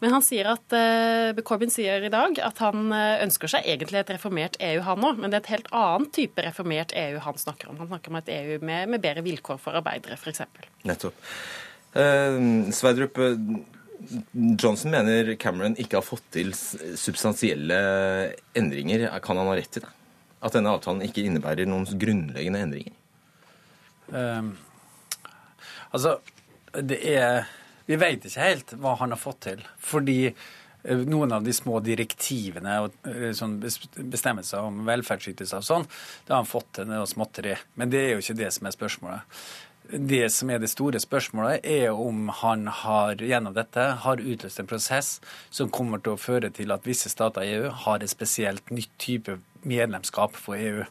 Men han sier at, Corbyn sier i dag at han uh, ønsker seg egentlig et reformert EU, han òg. Men det er et helt annen type reformert EU han snakker om. Han snakker om et EU med, med bedre vilkår for arbeidere, f.eks. Nettopp. Uh, Sverdrup, Johnson mener Cameron ikke har fått til substansielle endringer. Kan han ha rett i det? At denne avtalen ikke innebærer noen grunnleggende endringer? Um, altså, det er Vi vet ikke helt hva han har fått til. Fordi eh, noen av de små direktivene og eh, sånn bestemmelser om velferdsytelser og sånn, det har han fått til noe småtteri. Men det er jo ikke det som er spørsmålet. Det som er det store spørsmålet, er om han har gjennom dette har utløst en prosess som kommer til å føre til at visse stater i EU har et spesielt nytt type medlemskap for EU.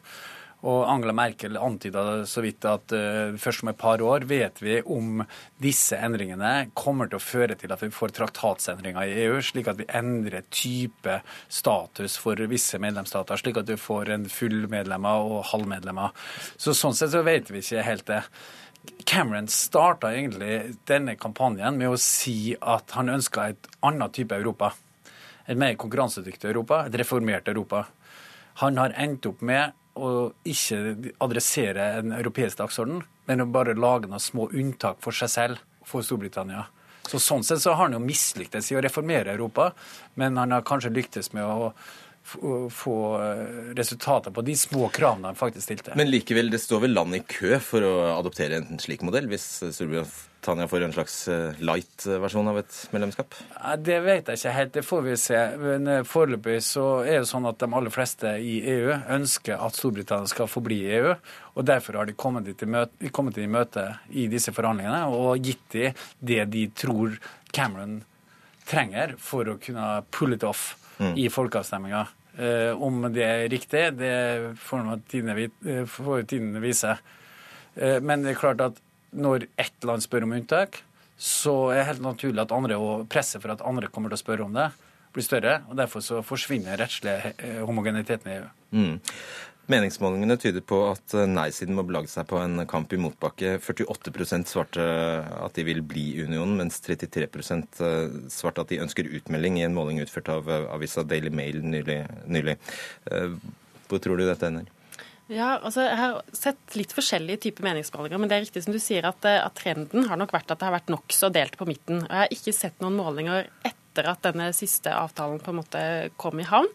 Og Angela Merkel antyda så vidt at uh, først om et par år vet vi om disse endringene kommer til å føre til at vi får traktatsendringer i EU, slik at vi endrer type status for visse medlemsstater, slik at du får en fullmedlemmer og halvmedlemmer. Så Sånn sett så vet vi ikke helt det. Cameron starta egentlig denne kampanjen med å si at han ønska et annet type Europa. Et mer konkurransedyktig Europa, et reformert Europa. Han har endt opp med å ikke adressere en europeisk dagsorden, men å bare lage noen små unntak for seg selv, for Storbritannia. Så Sånn sett så har han jo mislyktes i å reformere Europa, men han har kanskje lyktes med å få eh, resultater på de små kravene han faktisk stilte. Men likevel, det står vel land i kø for å adoptere en slik modell, hvis Storbritannia Tanja får en slags eh, light-versjon av et medlemskap? Det vet jeg ikke helt, det får vi se. Men eh, foreløpig så er det sånn at de aller fleste i EU ønsker at Storbritannia skal forbli i EU. Og derfor har de kommet i møte, kommet i, møte i disse forhandlingene og gitt dem det de tror Cameron trenger for å kunne pull it off mm. i folkeavstemninga. Eh, om det er riktig, det får tiden vise. Eh, men det er klart at når ett land spør om unntak, så er det helt naturlig at andre, og presset for at andre kommer til å spørre om det, blir større. og Derfor så forsvinner rettslig eh, homogeniteten i EU. Mm. Meningsmålingene tyder på at eh, nei-siden må belage seg på en kamp i motbakke. 48% svarte at de vil bli i unionen, mens 33 eh, svarte at de ønsker utmelding i en måling utført av avisa Daily Mail nylig. nylig. Hvor tror du dette ender? Ja, altså Jeg har sett litt forskjellige typer meningsmålinger, men det er riktig som du sier at, eh, at trenden har nok vært at det har vært nokså delt på midten. Og Jeg har ikke sett noen målinger etter at denne siste avtalen på en måte kom i havn.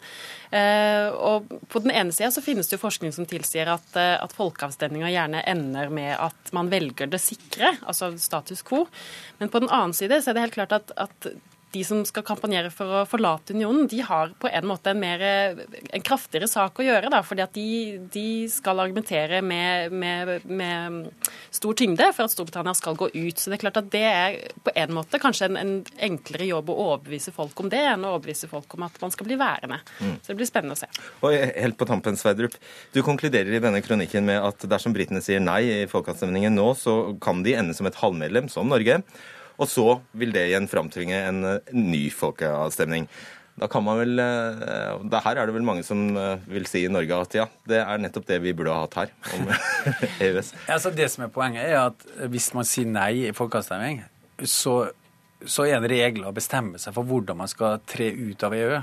Eh, og På den ene sida finnes det jo forskning som tilsier at, eh, at folkeavstemninger gjerne ender med at man velger det sikre, altså status quo. Men på den annen side så er det helt klart at, at de som skal kampanjere for å forlate unionen, de har på en måte en, mer, en kraftigere sak å gjøre. Da, fordi at de, de skal argumentere med, med, med, stor tyngde for at Storbritannia skal gå ut. Så det er klart at det er på en måte kanskje en, en enklere jobb å overbevise folk om det, enn å overbevise folk om at man skal bli værende. Mm. Så det blir spennende å se. Og helt på tampen, Sverdrup. Du konkluderer i denne kronikken med at dersom britene sier nei i folkeavstemningen nå, så kan de ende som et halvmedlem, som Norge. Og så vil det igjen framtvinge en eh, ny folkeavstemning. Da kan man vel, det Her er det vel mange som eh, vil si i Norge at ja, det er nettopp det vi burde ha hatt her om EØS. altså det som er Poenget er at hvis man sier nei i folkeavstemning, så så er det regler å bestemme seg for hvordan man skal tre ut av EU.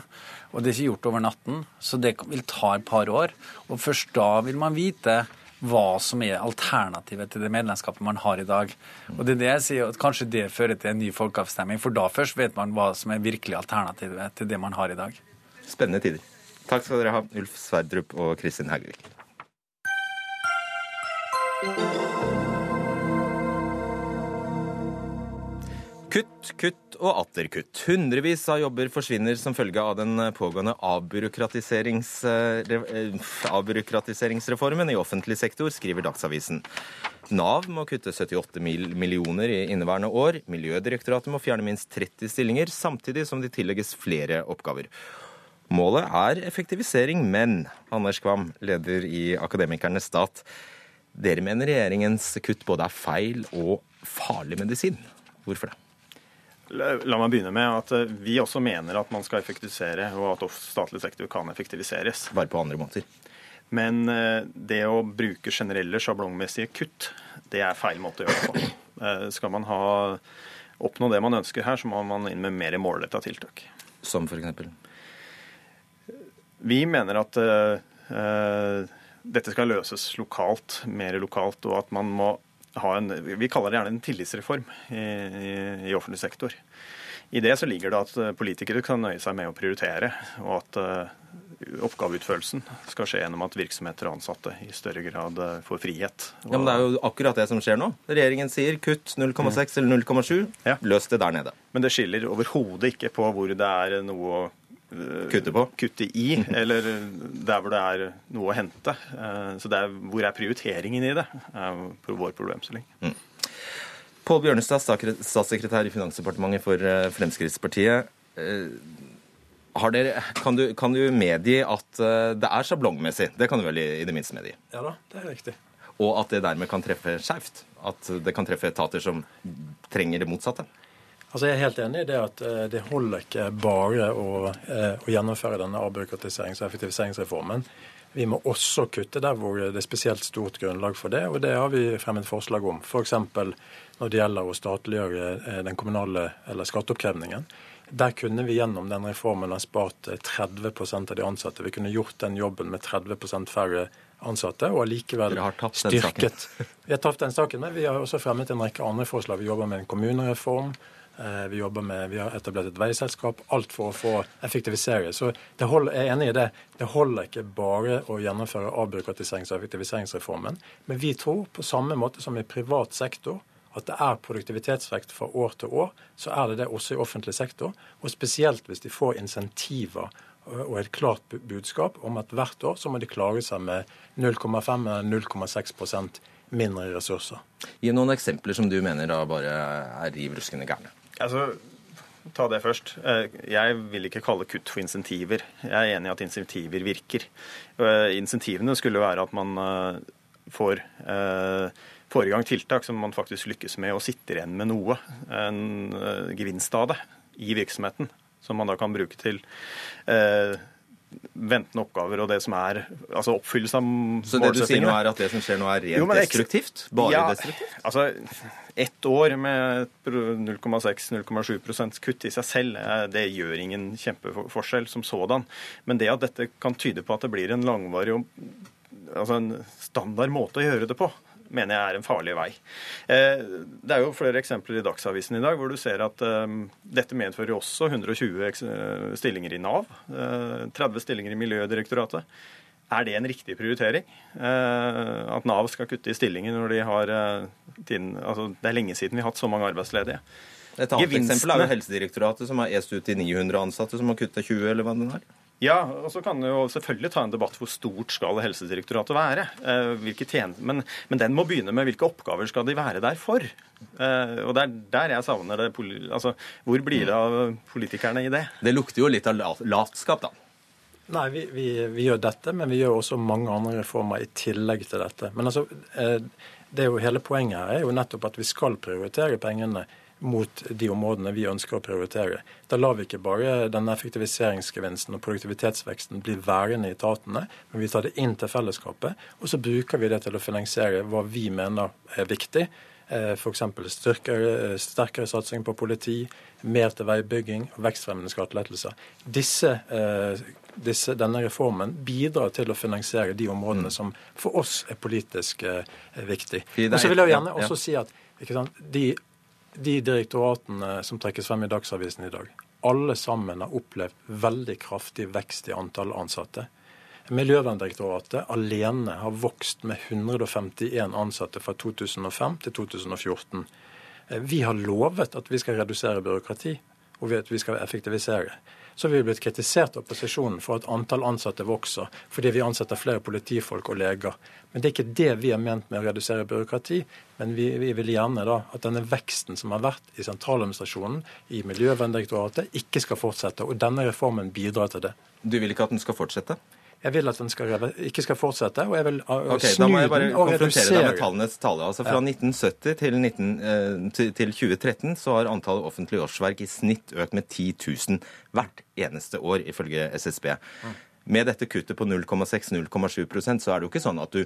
Og det er ikke gjort over natten, så det vil ta et par år. Og først da vil man vite hva som er alternativet til det medlemskapet man har i dag. Og det er det jeg sier, at Kanskje det fører til en ny folkeavstemning, for da først vet man hva som er virkelig alternativet til det man har i dag. Spennende tider. Takk skal dere ha, Ulf Sverdrup og Kristin Haugevik. Kutt, kutt og atter kutt. Hundrevis av jobber forsvinner som følge av den pågående avbyråkratiserings, eh, avbyråkratiseringsreformen i offentlig sektor, skriver Dagsavisen. Nav må kutte 78 millioner i inneværende år. Miljødirektoratet må fjerne minst 30 stillinger, samtidig som de tillegges flere oppgaver. Målet er effektivisering, men Anders Kvam, leder i Akademikernes stat, dere mener regjeringens kutt både er feil og farlig medisin. Hvorfor det? La meg begynne med at eh, vi også mener at man skal effektivisere, og at statlig sektor kan effektiviseres. Bare på andre måter. Men eh, det å bruke generelle sjablongmessige kutt, det er feil måte å gjøre det på. Eh, skal man ha, oppnå det man ønsker her, så må man inn med mer målretta tiltak. Som f.eks.? Vi mener at uh, dette skal løses lokalt, mer lokalt, og at man må ha en Vi kaller det gjerne en tillitsreform i, i, i offentlig sektor. I det så ligger det at eh, politikere kan nøye seg med å prioritere, og at uh, oppgaveutførelsen skal skje gjennom at virksomheter og ansatte i større grad uh, får frihet. Ja, men Det er jo akkurat det som skjer nå. Regjeringen sier kutt 0,6 mm. eller 0,7. Ja. Løs det der nede. Men det skiller overhodet ikke på hvor det er noe å kutte på? Kutte i, eller der hvor det er noe å hente. Eh, så det er, hvor er prioriteringen i det, er vår problemstilling. Mm. Pål Bjørnestad, statssekretær i Finansdepartementet for eh, Fremskrittspartiet. Eh, dere, kan, du, kan, du, medgi at det er sjablongmessig? Det kan du vel i, i det minste medgi? Ja da, det er riktig. Og at det dermed kan treffe skjevt? At det kan treffe etater som trenger det motsatte? Altså Jeg er helt enig i det at eh, det holder ikke bare å, eh, å gjennomføre denne avbyråkratiserings- og effektiviseringsreformen. Vi må også kutte der hvor det er spesielt stort grunnlag for det, og det har vi fremmet forslag om. F.eks. når det gjelder å statliggjøre eh, den kommunale eller skatteoppkrevningen. Der kunne vi gjennom den reformen ha spart 30% av de ansatte. Vi kunne gjort den jobben med 30% færre ansatte, og allikevel styrket Vi har tapt den saken, men vi har også fremmet en rekke andre forslag. Vi jobber med en kommunereform. Eh, vi jobber med, vi har etablert et veiselskap. Alt for å få effektivisere. Så holder, jeg er enig i det. Det holder ikke bare å gjennomføre avbyråkratiserings- og effektiviseringsreformen. Men vi tror, på samme måte som i privat sektor, at det er produktivitetsvekt fra år til år, så er det det også i offentlig sektor. Og spesielt hvis de får insentiver og et klart budskap om at hvert år så må de klare seg med 0,5 eller 0,6% mindre ressurser. Gi noen eksempler som du mener da bare er riv ruskende gærne. Altså, ta det først. Eh, jeg vil ikke kalle kutt for insentiver. Jeg er enig i at insentiver virker. Eh, insentivene skulle være at man eh, får, får i gang tiltak som man faktisk lykkes med og sitter igjen med noe, en gevinst av det, i virksomheten. Som man da kan bruke til ventende oppgaver og det som er altså oppfyllelse av målsettingene. Så det du sier nå er at det som skjer nå er rent jo, destruktivt? Bare ja, destruktivt? Altså, ett år med 0,6-0,7 kutt i seg selv, eh, det gjør ingen kjempeforskjell som sådan. Men det at dette kan tyde på at det blir en langvarig altså en standard måte å gjøre det på, mener jeg er en farlig vei. Eh, det er jo flere eksempler i Dagsavisen i dag hvor du ser at eh, dette medfører også 120 stillinger i Nav, 30 stillinger i Miljødirektoratet. Er det en riktig prioritering? Eh, at Nav skal kutte i stillinger når de har eh, tiden, altså Det er lenge siden vi har hatt så mange arbeidsledige. Et annet Gevinstene. eksempel er jo Helsedirektoratet, som har est ut til 900 ansatte, som har kutta 20, eller hva den har. Ja, og så kan du jo selvfølgelig ta en debatt hvor stort skal Helsedirektoratet være. Eh, men, men, den må begynne med hvilke oppgaver skal de være der for. og det er der jeg savner det. Altså, hvor blir det av politikerne i det? Det lukter jo litt av latskap, da. Nei, vi, vi, vi, gjør dette, men vi gjør også mange andre reformer i tillegg til dette. Men altså, eh, det er jo hele Poenget her er jo nettopp at vi skal prioritere pengene mot de områdene vi ønsker å prioritere. Da lar vi ikke bare den effektiviseringsgevinsten og produktivitetsveksten bli værende i etatene, men vi tar det inn til fellesskapet, og så bruker vi det til å finansiere hva vi mener er viktig F.eks. Sterkere, sterkere satsing på politi, mer til veibygging og vekstfremmende skattelettelser. Disse, disse, denne reformen bidrar til å finansiere de områdene mm. som for oss er politisk viktig. Og så vil jeg gjerne også si at de, de direktoratene som trekkes frem i Dagsavisen i dag, alle sammen har opplevd veldig kraftig vekst i antall ansatte. Miljøverndirektoratet alene har vokst med 151 ansatte fra 2005 til 2014. Vi har lovet at vi skal redusere byråkrati, og at vi skal effektivisere så har vi blitt kritisert av opposisjonen for at antall ansatte vokser, fordi vi ansetter flere politifolk og leger. Men det er ikke det vi har ment med å redusere byråkrati. Men vi, vi vil gjerne da at denne veksten som har vært i sentraladministrasjonen, i Miljøverndirektoratet, ikke skal fortsette. Og denne reformen bidrar til det. Du vil ikke at den skal fortsette? Jeg vil at den skal, ikke skal fortsette, og jeg vil uh, okay, snu den og redusere. Da må jeg bare konfrontere deg med tallenes tale. Altså Fra ja. 1970 til, 19, eh, til, til, 2013 så har antallet offentlige årsverk i snitt økt med 10 000 hvert eneste år, ifølge SSB. Mm. Med dette kuttet på 0,6-0,7 så er det jo ikke sånn at du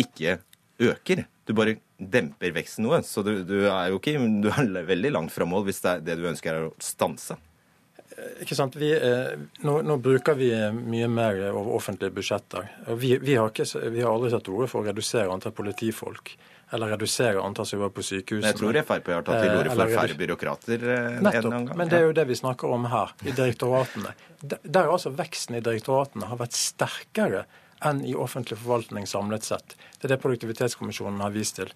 ikke øker. Du bare demper veksten noe. Så du, du er jo ikke du er veldig langt fra mål hvis det, er det du ønsker er å stanse. Ikke sant? Vi, eh, nå, nå, bruker vi mye mer over offentlige budsjetter. Vi, vi, har, ikke, vi har, aldri tatt til orde for å redusere antall politifolk. Eller redusere antall som jobber på sykehusene. Jeg tror Frp har tatt til orde for eh, færre byråkrater eh, Nettopp, en gang. Men det er jo det vi snakker om her, i direktoratene. Der altså veksten i direktoratene har vært sterkere enn i offentlig forvaltning samlet sett. Det er det Produktivitetskommisjonen har vist til.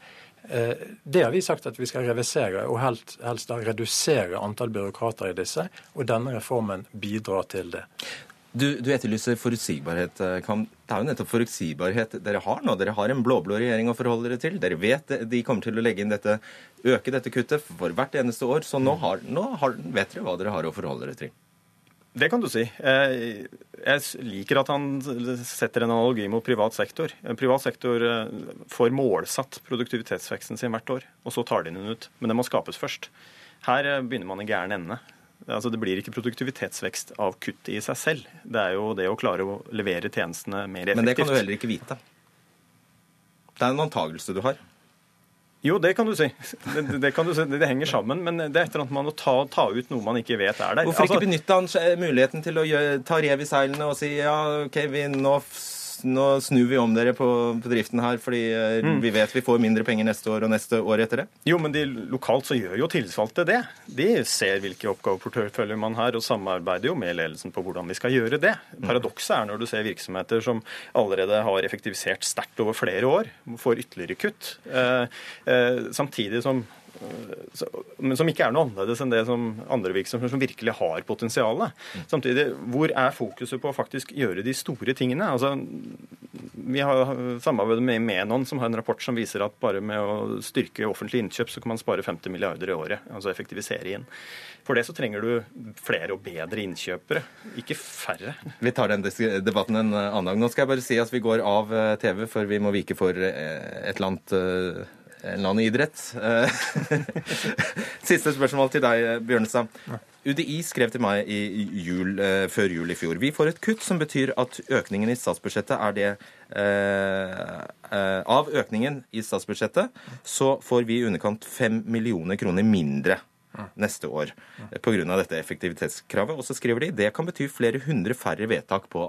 Eh, det har vi sagt at vi skal revisere, og helst, helst da redusere antall byråkrater i disse. Og denne reformen bidrar til det. Du, du etterlyser forutsigbarhet. Eh, det er jo nettopp forutsigbarhet dere har nå. Dere har en blå-blå regjering å forholde dere til. Dere vet de kommer til å legge inn dette, øke dette kuttet for hvert eneste år. Så nå, har, nå har, vet dere hva dere har å forholde dere til. Det kan du si. Jeg liker at han setter en analogi mot privat sektor. Privat sektor eh, får målsatt produktivitetsveksten sin hvert år, og så tar de den ut. Men den må skapes først. Her eh, begynner man i gæren ende. Altså, det blir ikke produktivitetsvekst av kuttet i seg selv. Det er jo det å klare å levere tjenestene mer effektivt. Men det kan du heller ikke vite. Det er en antagelse du har. Jo, det kan du si. Det, det, kan du si. det henger sammen. Men det er et eller annet man å ta, ta, ut noe man ikke vet er der. Hvorfor ikke altså, benytte han muligheten til å gjøre, ta rev i seilene og si ja, OK, vi nå nå snur vi om dere på bedriften her, fordi eh, mm. vi vet vi får mindre penger neste år og neste år etter det? Jo, men de, lokalt så gjør jo tillitsvalgte det. De ser hvilke oppgaveporteføljer man har, og samarbeider jo med ledelsen på hvordan vi skal gjøre det. Mm. Paradokset er når du ser virksomheter som allerede har effektivisert sterkt over flere år, får ytterligere kutt, eh, eh, samtidig som men som ikke er noe annerledes enn det som andre virksomheter som virkelig har potensialet. Samtidig, hvor er fokuset på å faktisk gjøre de store tingene? Altså, vi har samarbeidet med Menon, som har en rapport som viser at bare med å styrke offentlig innkjøp, så kan man spare 50 milliarder i året. Altså effektivisere inn. For det så trenger du flere og bedre innkjøpere, ikke færre. Vi tar den debatten en annen dag. Nå skal jeg bare si at vi går av eh, TV, for vi må vike for eh, et eller annet eh, en eller annen idrett. Siste spørsmål til deg, Bjørnestad. UDI skrev til meg i jul, eh, før jul i fjor. Vi får et kutt som betyr at økningen i statsbudsjettet er det eh, eh, Av økningen i statsbudsjettet så får vi i underkant 5 millioner kroner mindre neste år pga. dette effektivitetskravet. Og så skriver de det kan bety flere hundre færre vedtak på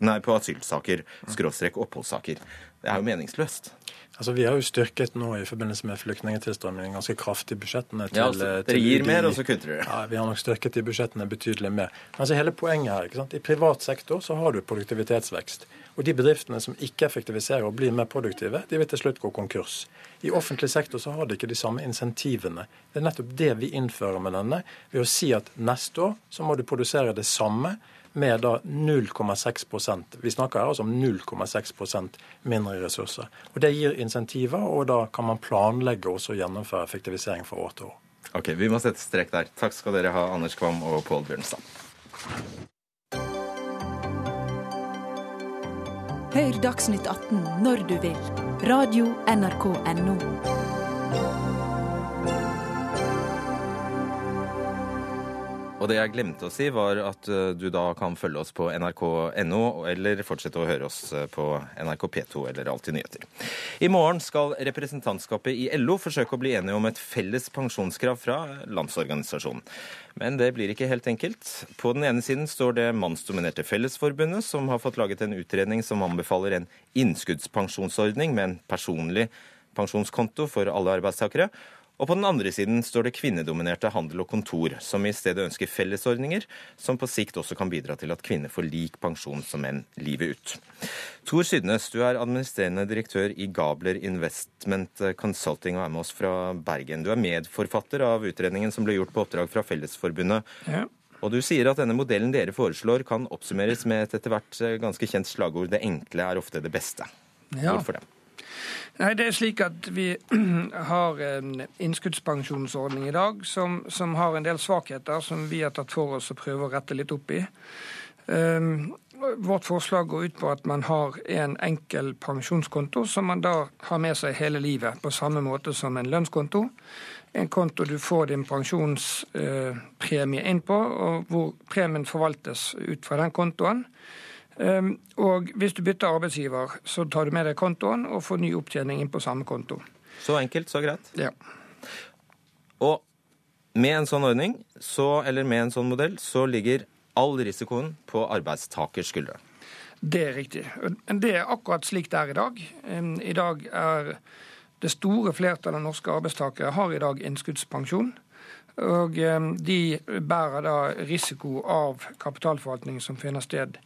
nei, på asylsaker, skråstrek oppholdssaker. Det er jo meningsløst. Altså, Vi har jo styrket nå i forbindelse med flyktningtilstrømning ganske kraftig budsjettene til, ja, altså, Dere til gir mer, og så kutter dere. Ja, Vi har nok styrket de budsjettene betydelig mer. Men altså, hele poenget her, ikke sant? I privat sektor så har du produktivitetsvekst. Og de bedriftene som ikke effektiviserer og blir mer produktive, de vil til slutt gå konkurs. I offentlig sektor så har de ikke de samme insentivene. Det er nettopp det vi innfører med denne, ved å si at neste år så må du produsere det samme med da 0,6% Vi snakker her altså om 0,6% mindre ressurser. Og Det gir insentiver, og da kan man planlegge også å gjennomføre effektivisering fra år til år. Ok, Vi må sette strek der. Takk skal dere ha, Anders Kvam og Pål Bjørnstad. Hør Dagsnytt 18 når du vil. Radio NRK Radio.nrk.no. Og det jeg glemte å si, var at eh, du da kan følge oss på nrk.no, eller fortsette å høre oss eh, på NRK P2 eller Alltid nyheter. I morgen skal representantskapet i LO forsøke å bli enige om et felles pensjonskrav fra Landsorganisasjonen. Men det blir ikke helt enkelt. På den ene siden står det mannsdominerte Fellesforbundet, som har fått laget en utredning som anbefaler en innskuddspensjonsordning med en personlig pensjonskonto for alle arbeidstakere. Og på den andre siden står det kvinnedominerte Handel og Kontor, som i stedet ønsker fellesordninger som på sikt også kan bidra til at kvinner får lik pensjon som menn livet ut. Tor Sydnes, du er administrerende direktør i Gabler Investment Consulting og er med oss fra Bergen. Du er medforfatter av utredningen som ble gjort på oppdrag fra Fellesforbundet. Ja. Og du sier at denne modellen dere foreslår kan oppsummeres med et etter hvert ganske kjent slagord 'det enkle er ofte det beste'. Ja. Hvorfor det? Nei, det er slik at Vi har en innskuddspensjonsordning i dag som, som, har en del svakheter som vi har tatt for oss og prøver å rette litt opp i. Um, vårt forslag går ut på at man har en enkel pensjonskonto som man da har med seg hele livet, på samme måte som en lønnskonto. En konto du får din pensjonspremie uh, inn på, og hvor premien forvaltes ut fra den kontoen. Ehm, og hvis du bytter arbeidsgiver, så tar du med deg kontoen og får ny opptjening inn på samme konto. Så enkelt, så greit. Ja. Og med en sånn ordning, så, eller med en sånn modell, så ligger all risikoen på arbeidstakers skuldre. Det er riktig. Det er akkurat slik det er i dag. Ehm, I dag er det store flertallet av norske arbeidstakere har i dag innskuddspensjon. Og ehm, de bærer da risiko av kapitalforvaltning som finner sted.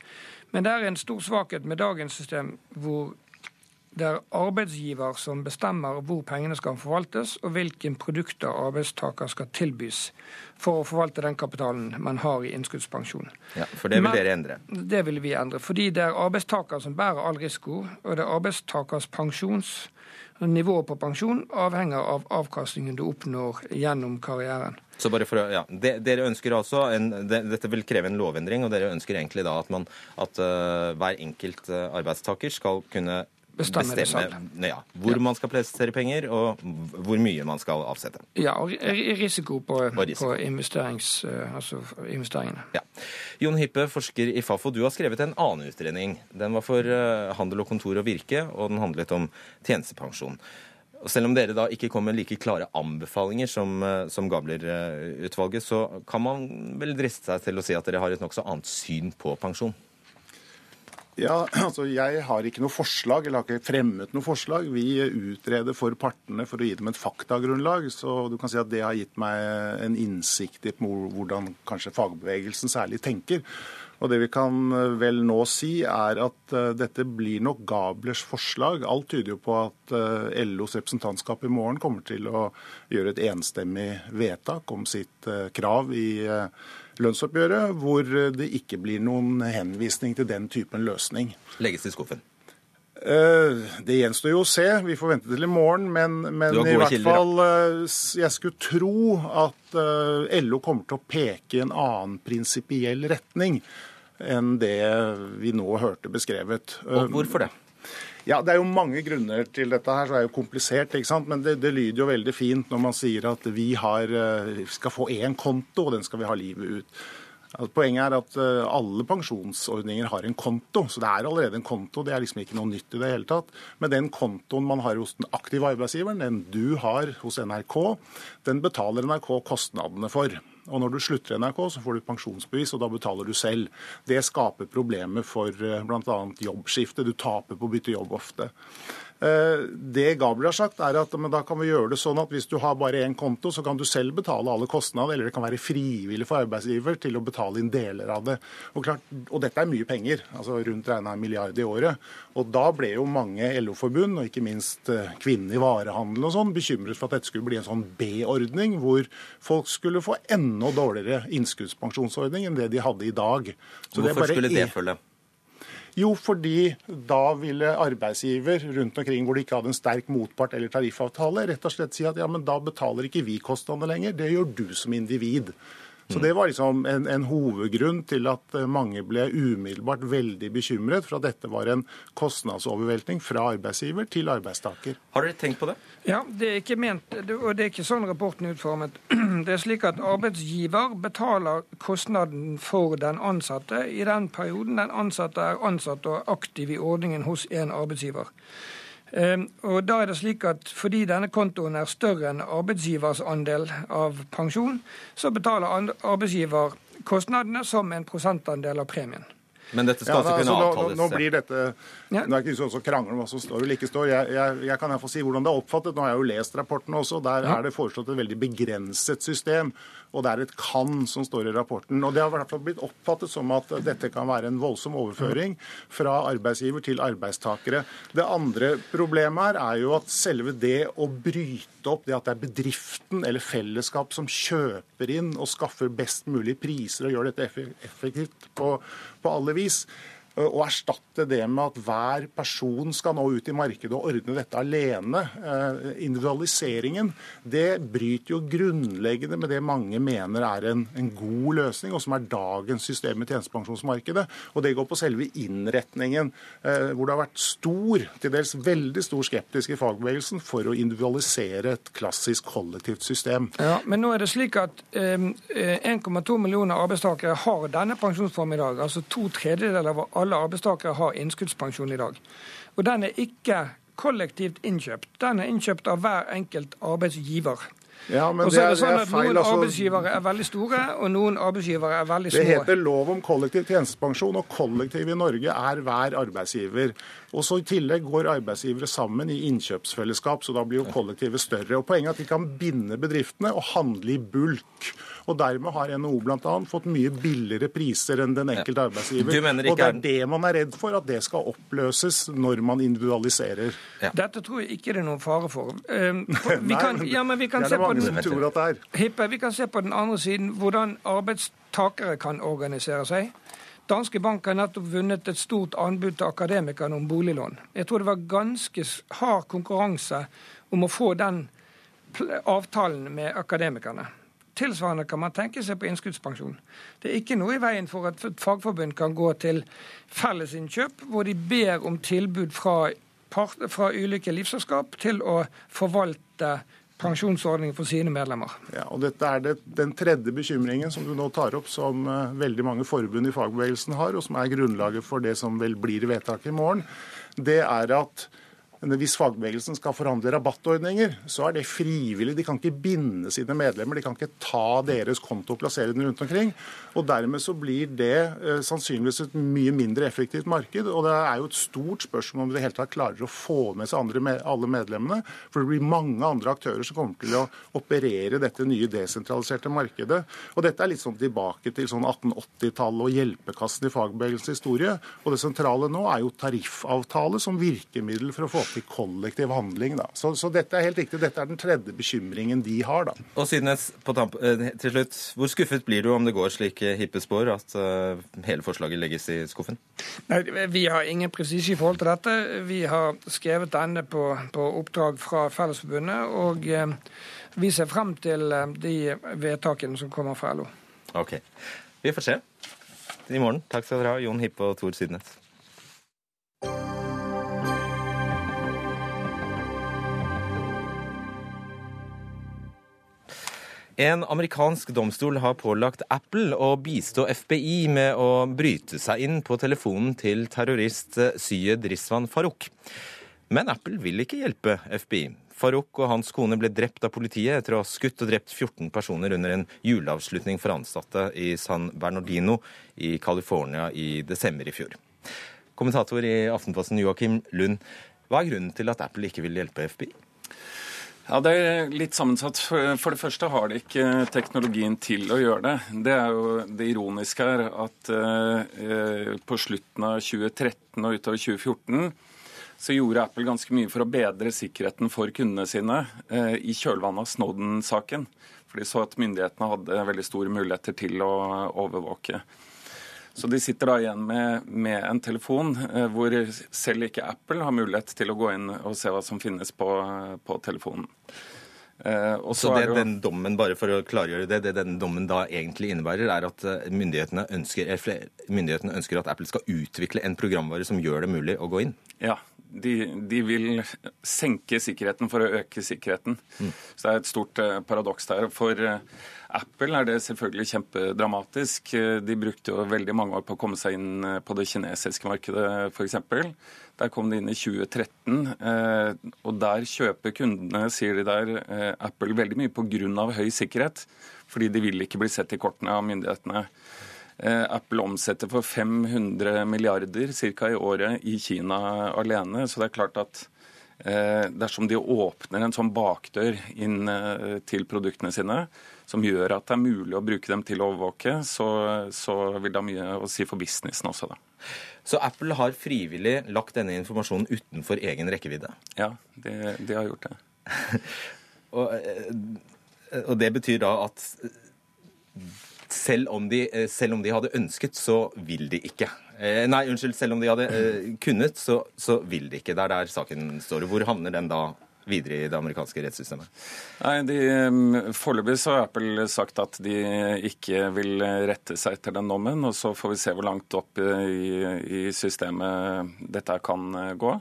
Men det er en stor svakhet med dagens system, hvor det er arbeidsgiver som bestemmer hvor pengene skal forvaltes, og hvilke produkter arbeidstaker skal tilbys for å forvalte den kapitalen man har i innskuddspensjon. Ja, For det vil Men, dere endre? Det vil vi endre. Fordi det er arbeidstaker som bærer all risiko, og det er arbeidstakers pensjons Nivået på pensjon avhenger av avkastningen du oppnår gjennom karrieren. Så bare for å, ja, Dere ønsker altså, en, de, Dette vil kreve en lovendring, og dere ønsker egentlig da at, man, at uh, hver enkelt uh, arbeidstaker skal kunne bestemme, bestemme ja, hvor ja. man skal plassere penger, og hvor mye man skal avsette. Ja, og risiko på, og risiko. på investerings, eh, altså investeringene. Ja. Jon Hippe, forsker i Fafo, du har skrevet en annen utredning. Den var for eh, Handel og Kontor og Virke, og den handlet om tjenestepensjon. Og selv om dere da ikke kom med like klare anbefalinger som, eh, som Gabler-utvalget, så kan man vel driste seg til å si at dere har et nokså annet syn på pensjon? Ja, altså Jeg har ikke noe forslag, eller har ikke fremmet noe forslag. Vi utreder for partene for å gi dem et faktagrunnlag. Så du kan si at det har gitt meg en innsikt i hvordan kanskje fagbevegelsen særlig tenker. Og det vi kan eh, vel nå si, er at uh, dette blir nok Gablers forslag. Alt tyder jo på at uh, LOs representantskap i morgen kommer til å gjøre et enstemmig vedtak om sitt krav i lønnsoppgjøret, hvor det ikke blir noen henvisning til den typen løsning. Legges i skuffen? Det gjenstår jo å se. Vi får vente til i morgen. Men, men i hvert kilder, fall jeg skulle tro at LO kommer til å peke i en annen prinsipiell retning enn det vi nå hørte beskrevet. Og hvorfor det? Ja, Det er jo mange grunner til dette, her, så det er jo komplisert. ikke sant? Men det, det lyder jo veldig fint når man sier at vi har, eh, skal få én konto, og den skal vi ha livet ut. Altså, poenget er at eh, alle pensjonsordninger har en konto, så det er allerede en konto. Det er liksom ikke noe nytt i det hele tatt. Men den kontoen man har hos den aktive arbeidsgiveren, den du har hos NRK, den betaler NRK kostnadene for. Og når du slutter i NRK, så får du pensjonsbevis, og da betaler du selv. Det skaper problemer for eh, bl.a. jobbskifte. Du taper på å bytte jobb ofte. Eh, det Gabriel har sagt, er at da kan vi gjøre det sånn at hvis du har bare én konto, så kan du selv betale alle kostnader, eller det kan være frivillig for arbeidsgiver til å betale inn deler av det. Og, klart, og dette er mye penger, altså rundt regna en milliard i året. Og da ble jo mange LO-forbund, og ikke minst kvinnene kvinner i varehandelen og sånn, bekymret for at dette skulle bli en sånn B-ordning, hvor folk skulle få enda dårligere innskuddspensjonsordning enn det de hadde i dag. Så Hvorfor det skulle det følge? Jo, fordi da ville arbeidsgiver rundt omkring hvor de ikke hadde en sterk motpart eller tariffavtale, rett og slett si at ja, men da betaler ikke vi kostnadene lenger, det gjør du som individ. Så Det var liksom en, en, hovedgrunn til at eh, mange ble umiddelbart veldig bekymret for at dette var en kostnadsovervelting fra arbeidsgiver til arbeidstaker. Har dere tenkt på det? Ja, det er ikke ment, og det er ikke sånn rapporten er utformet. Det er slik at arbeidsgiver betaler kostnaden for den ansatte i den perioden den ansatte er ansatt og aktiv i ordningen hos en arbeidsgiver. Ehm, og da er det slik at Fordi denne kontoen er større enn arbeidsgivers andel av pensjon, så betaler arbeidsgiver kostnadene som en prosentandel av premien. Men dette skal ja, altså kunne avtales? Nå, nå, blir dette, ja. Nå er ikke sånn som krangler om hva som står eller ikke står. Jeg, jeg, jeg kan iallfall si hvordan det er oppfattet. Nå har jeg jo lest rapporten også. Der er det foreslått et veldig begrenset system og det er et 'kan' som står i rapporten. Og Det har i hvert fall blitt oppfattet som at dette kan være en voldsom overføring fra arbeidsgiver til arbeidstakere. Det andre problemet her er jo at selve det å bryte opp, det at det er bedriften eller fellesskap som kjøper inn og skaffer best mulig priser og gjør dette effektivt på, på alle vis, å erstatte det med at hver person skal nå ut i markedet og ordne dette alene. Individualiseringen det bryter jo grunnleggende med det mange mener er en, en god løsning, og som er dagens system i tjenestepensjonsmarkedet. Og det går på selve innretningen, hvor det har vært stor, til dels veldig stor skeptisk i fagbevegelsen for å individualisere et klassisk kollektivt system. Ja, Men nå er det slik at um, eh, 1,2 millioner arbeidstakere har denne pensjonsformen i dag. altså To tredjedeler av alle alle arbeidstakere har innskuddspensjon i dag. Og den er ikke kollektivt innkjøpt. Den er innkjøpt av hver enkelt arbeidsgiver. Ja, men og så er det sånn at feil, Noen altså, arbeidsgivere er veldig store, og noen arbeidsgivere er veldig små. Det heter lov om kollektiv tjenestepensjon, og kollektiv i Norge er hver arbeidsgiver. Og så I tillegg går arbeidsgivere sammen i innkjøpsfellesskap, så da blir jo kollektivet større. Og Poenget er at de kan binde bedriftene og handle i bulk. Og Dermed har NHO bl.a. fått mye billigere priser enn den enkelte arbeidsgiver. og Det er det man er redd for, at det skal oppløses når man individualiserer. Ja. Dette tror jeg ikke det er noen fare for. For vi kan, ja, men vi kan se på den, Hippe, vi kan se på den andre siden hvordan arbeidstakere kan organisere seg. Danske Bank har nettopp vunnet et stort anbud til akademikerne om boliglån. Jeg tror det var ganske hard konkurranse om å få den avtalen med akademikerne. Tilsvarende kan man tenke seg på innskuddspensjon. Det er ikke noe i veien for at fagforbund kan gå til fellesinnkjøp, hvor de ber om tilbud fra, fra ulike livselskap til å forvalte pensjonsordningen for sine medlemmer. Ja, og Dette er det, den tredje bekymringen som du nå tar opp, som uh, veldig mange forbund i fagbevegelsen har, og som er grunnlaget for det som vel blir vedtaket i morgen. Det er at hvis fagbevegelsen skal forhandle rabattordninger, så er det frivillig. De kan ikke binde sine medlemmer. De kan ikke ta deres konto og plassere den rundt omkring. Og Dermed så blir det eh, sannsynligvis et mye mindre effektivt marked. Og det er jo et stort spørsmål om de helt tatt klarer å få med seg andre, alle medlemmene. For det blir mange andre aktører som kommer til å operere dette nye desentraliserte markedet. Og dette er litt sånn tilbake til sånn 1880-tallet og hjelpekassen i fagbevegelsens historie. Og det sentrale nå er jo tariffavtale som virkemiddel for å få til kollektiv handling. Da. Så, så, dette er helt riktig. Dette er den tredje bekymringen de har. da. Og Sydnes, eh, til slutt, hvor skuffet blir du om det går slik hippe spår at uh, hele forslaget legges i skuffen? Nei, Vi har ingen presisje i forhold til dette. Vi har skrevet denne på, på oppdrag fra Fellesforbundet. og uh, vi ser frem til uh, de vedtakene som kommer fra LO. Ok. Vi får se i morgen. Takk skal dere ha, Jon Hippe og Tor Sydnes. En amerikansk domstol har pålagt Apple å bistå FBI med å bryte seg inn på telefonen til terrorist Syed Rizwan Farouk. Men Apple vil ikke hjelpe FBI. Farouk og hans kone ble drept av politiet etter å ha skutt og drept 14 personer under en juleavslutning for ansatte i San Bernardino i California i desember i fjor. Kommentator i Aftenposten Joakim Lund, hva er grunnen til at Apple ikke vil hjelpe FBI? Ja, Det er litt sammensatt. For det første har de ikke teknologien til å gjøre det. Det er jo det ironiske her at eh, på slutten av 2013 og utover 2014 så gjorde Apple ganske mye for å bedre sikkerheten for kundene sine eh, i kjølvannet av Snowden-saken. For de så at myndighetene hadde veldig store muligheter til å overvåke. Så de sitter da igjen med, med en telefon eh, hvor selv ikke Apple har mulighet til å gå inn og se hva som finnes på, på telefonen. Uh, så det, jo... den dommen, bare for å klargjøre det, det den dommen da egentlig innebærer, er at myndighetene ønsker, myndighetene ønsker at Apple skal utvikle en programvare som gjør det mulig å gå inn? Ja, de, de, vil senke sikkerheten for å øke sikkerheten. Mm. Så det er et stort uh, paradoks der. For uh, Apple er det selvfølgelig kjempedramatisk. De brukte jo veldig mange år på å komme seg inn uh, på det kinesiske markedet, f.eks. Der kom de inn i 2013. og der kjøper kundene, sier de der, Apple veldig mye pga. høy sikkerhet. Fordi de vil ikke bli sett i kortene av myndighetene. Eh, Apple omsetter for 500 milliarder ca. i året i Kina alene. Så det er klart at eh, dersom de åpner en sånn bakdør inn eh, til produktene sine, som gjør at det er mulig å bruke dem til å overvåke, så, så vil det ha mye å si for businessen også. da. Så Apple har frivillig lagt denne informasjonen utenfor egen rekkevidde? Ja, de, de har gjort det. og, og det betyr da at selv om, de, eh, selv om de hadde ønsket, så vil de ikke. Eh, nei, unnskyld. Selv om de hadde eh, kunnet, så, så vil de ikke. Det er der saken står. Hvor havner den da videre i det amerikanske rettssystemet? Nei, mm, Foreløpig har Apple sagt at de ikke vil rette seg etter den dommen. Og så får vi se hvor langt opp i, i systemet dette kan gå.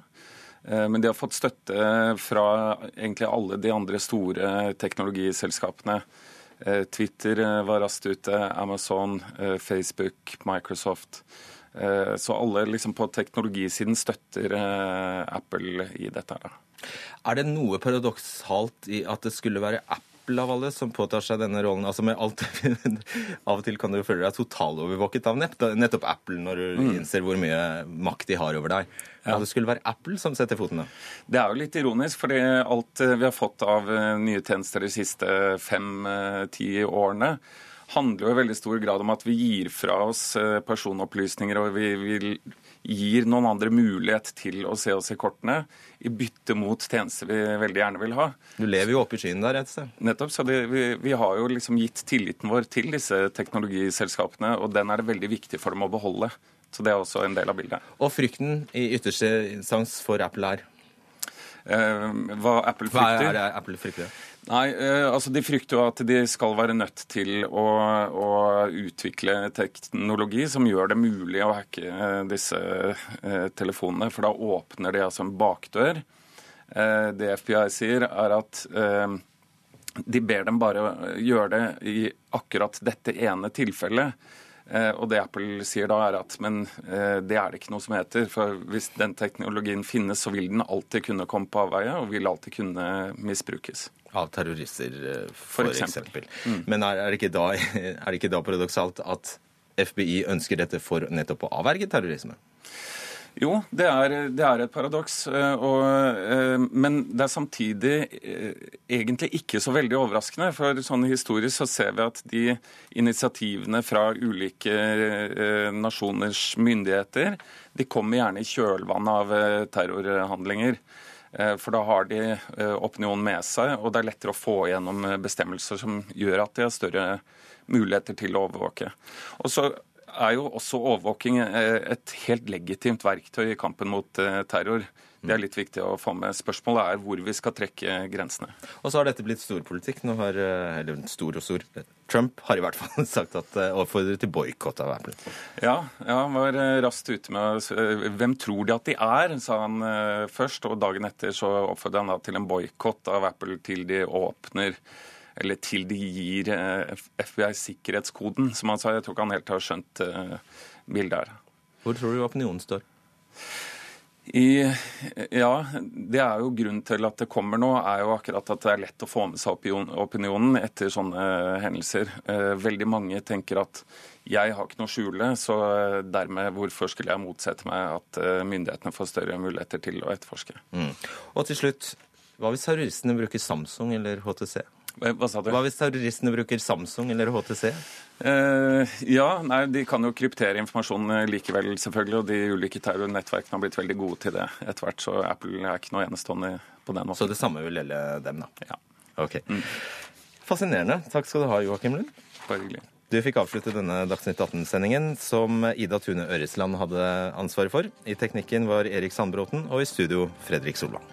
Men de har fått støtte fra egentlig alle de andre store teknologiselskapene. Eh, Twitter eh, var raskt ute, Amazon, eh, Facebook, Microsoft. Så alle liksom på teknologisiden støtter Apple i dette. Er det noe paradoksalt i at det skulle være Apple Apple av alle som påtar seg denne rollen. Altså med alt, Av og til kan du føle deg totalovervåket av nettopp Apple, når du mm. innser hvor mye makt de har over deg. Ja. Det skulle være Apple som setter foten ned. Det er jo litt ironisk, fordi alt vi har fått av eh, nye tjenester de siste fem-ti eh, årene, handler jo i veldig stor grad om at vi gir fra oss eh, personopplysninger, og vi, vi gir noen andre mulighet til å se oss i kortene, i bytte mot tjenester vi veldig gjerne vil ha. Du lever jo oppe i skyen der et sted. Nettopp. Så det, vi, vi, har jo liksom gitt tilliten vår til disse teknologiselskapene, og den er det veldig viktig for dem å beholde. Så det er også en del av bildet. Og frykten i ytterste instans for Apple er? Eh, hva Apple frykter? Hva er det Apple frykter? Nei, eh, altså De frykter jo at de skal være nødt til å, å, utvikle teknologi som gjør det mulig å hacke eh, disse eh, telefonene. For da åpner de altså en bakdør. Det FBI sier, er at de ber dem bare gjøre det i akkurat dette ene tilfellet. Eh, og det Apple sier da, er at men eh, det er det ikke noe som heter. For hvis den teknologien finnes, så vil den alltid kunne komme på avveie og vil alltid kunne misbrukes. Av terrorister, eh, for, for eksempel. eksempel. Mm. Men er, er, det da, er det ikke da paradoksalt at FBI ønsker dette for nettopp å avverge terrorisme? Jo, det er, det er et paradoks. Eh, eh, men det er samtidig eh, egentlig ikke så veldig overraskende. For sånn historisk så ser vi at de initiativene fra ulike nasjoners myndigheter de kommer gjerne i kjølvannet av terrorhandlinger. For da har de opinionen med seg, og det er lettere å få igjennom bestemmelser som gjør at de har større muligheter til å overvåke. Og så er jo også overvåking eh, et helt legitimt verktøy i kampen mot eh, terror. Det er litt viktig å få med. Spørsmålet er hvor vi skal trekke grensene. Og så har dette blitt storpolitikk. Nå har, eh, eller stor og stor Trump har i hvert fall sagt at oppfordrer til boikott av Apple. Ja, ja, han var raskt ute med Hvem tror de at de er, sa han først. Og dagen etter så oppfordret han da til en boikott av Apple til de åpner eller til de gir eh, FBI sikkerhetskoden, som han sa. Jeg tror ikke han helt har skjønt eh, bildet her. Hvor tror du opinionen står? I, ja, det er jo Grunnen til at det kommer nå, er jo akkurat at det er lett å få med seg opinionen etter sånne hendelser. Eh, veldig mange tenker at jeg har ikke noe å skjule, så dermed hvorfor skulle jeg motsette meg at myndighetene får større muligheter til å etterforske. Mm. Og til slutt, hva hvis terroristene bruker Samsung eller HTC? Eh, hva sa du? Hva hvis terroristene bruker Samsung eller HTC? Uh, ja, nei, de kan jo kryptere informasjon eh, likevel, selvfølgelig. Og de ulike terrornettverkene har blitt veldig gode til det etter hvert. Så Apple er ikke noe enestående på den måten. Så det samme vil gjelde dem, da? Ja. Ok. Mm. Fascinerende. Takk skal du ha, Joakim Lund. Bare hyggelig. Du fikk avslutte denne Dagsnytt 18-sendingen som Ida Tune Øresland hadde ansvaret for. I teknikken var Erik Sandbråten, og i studio Fredrik Solvang.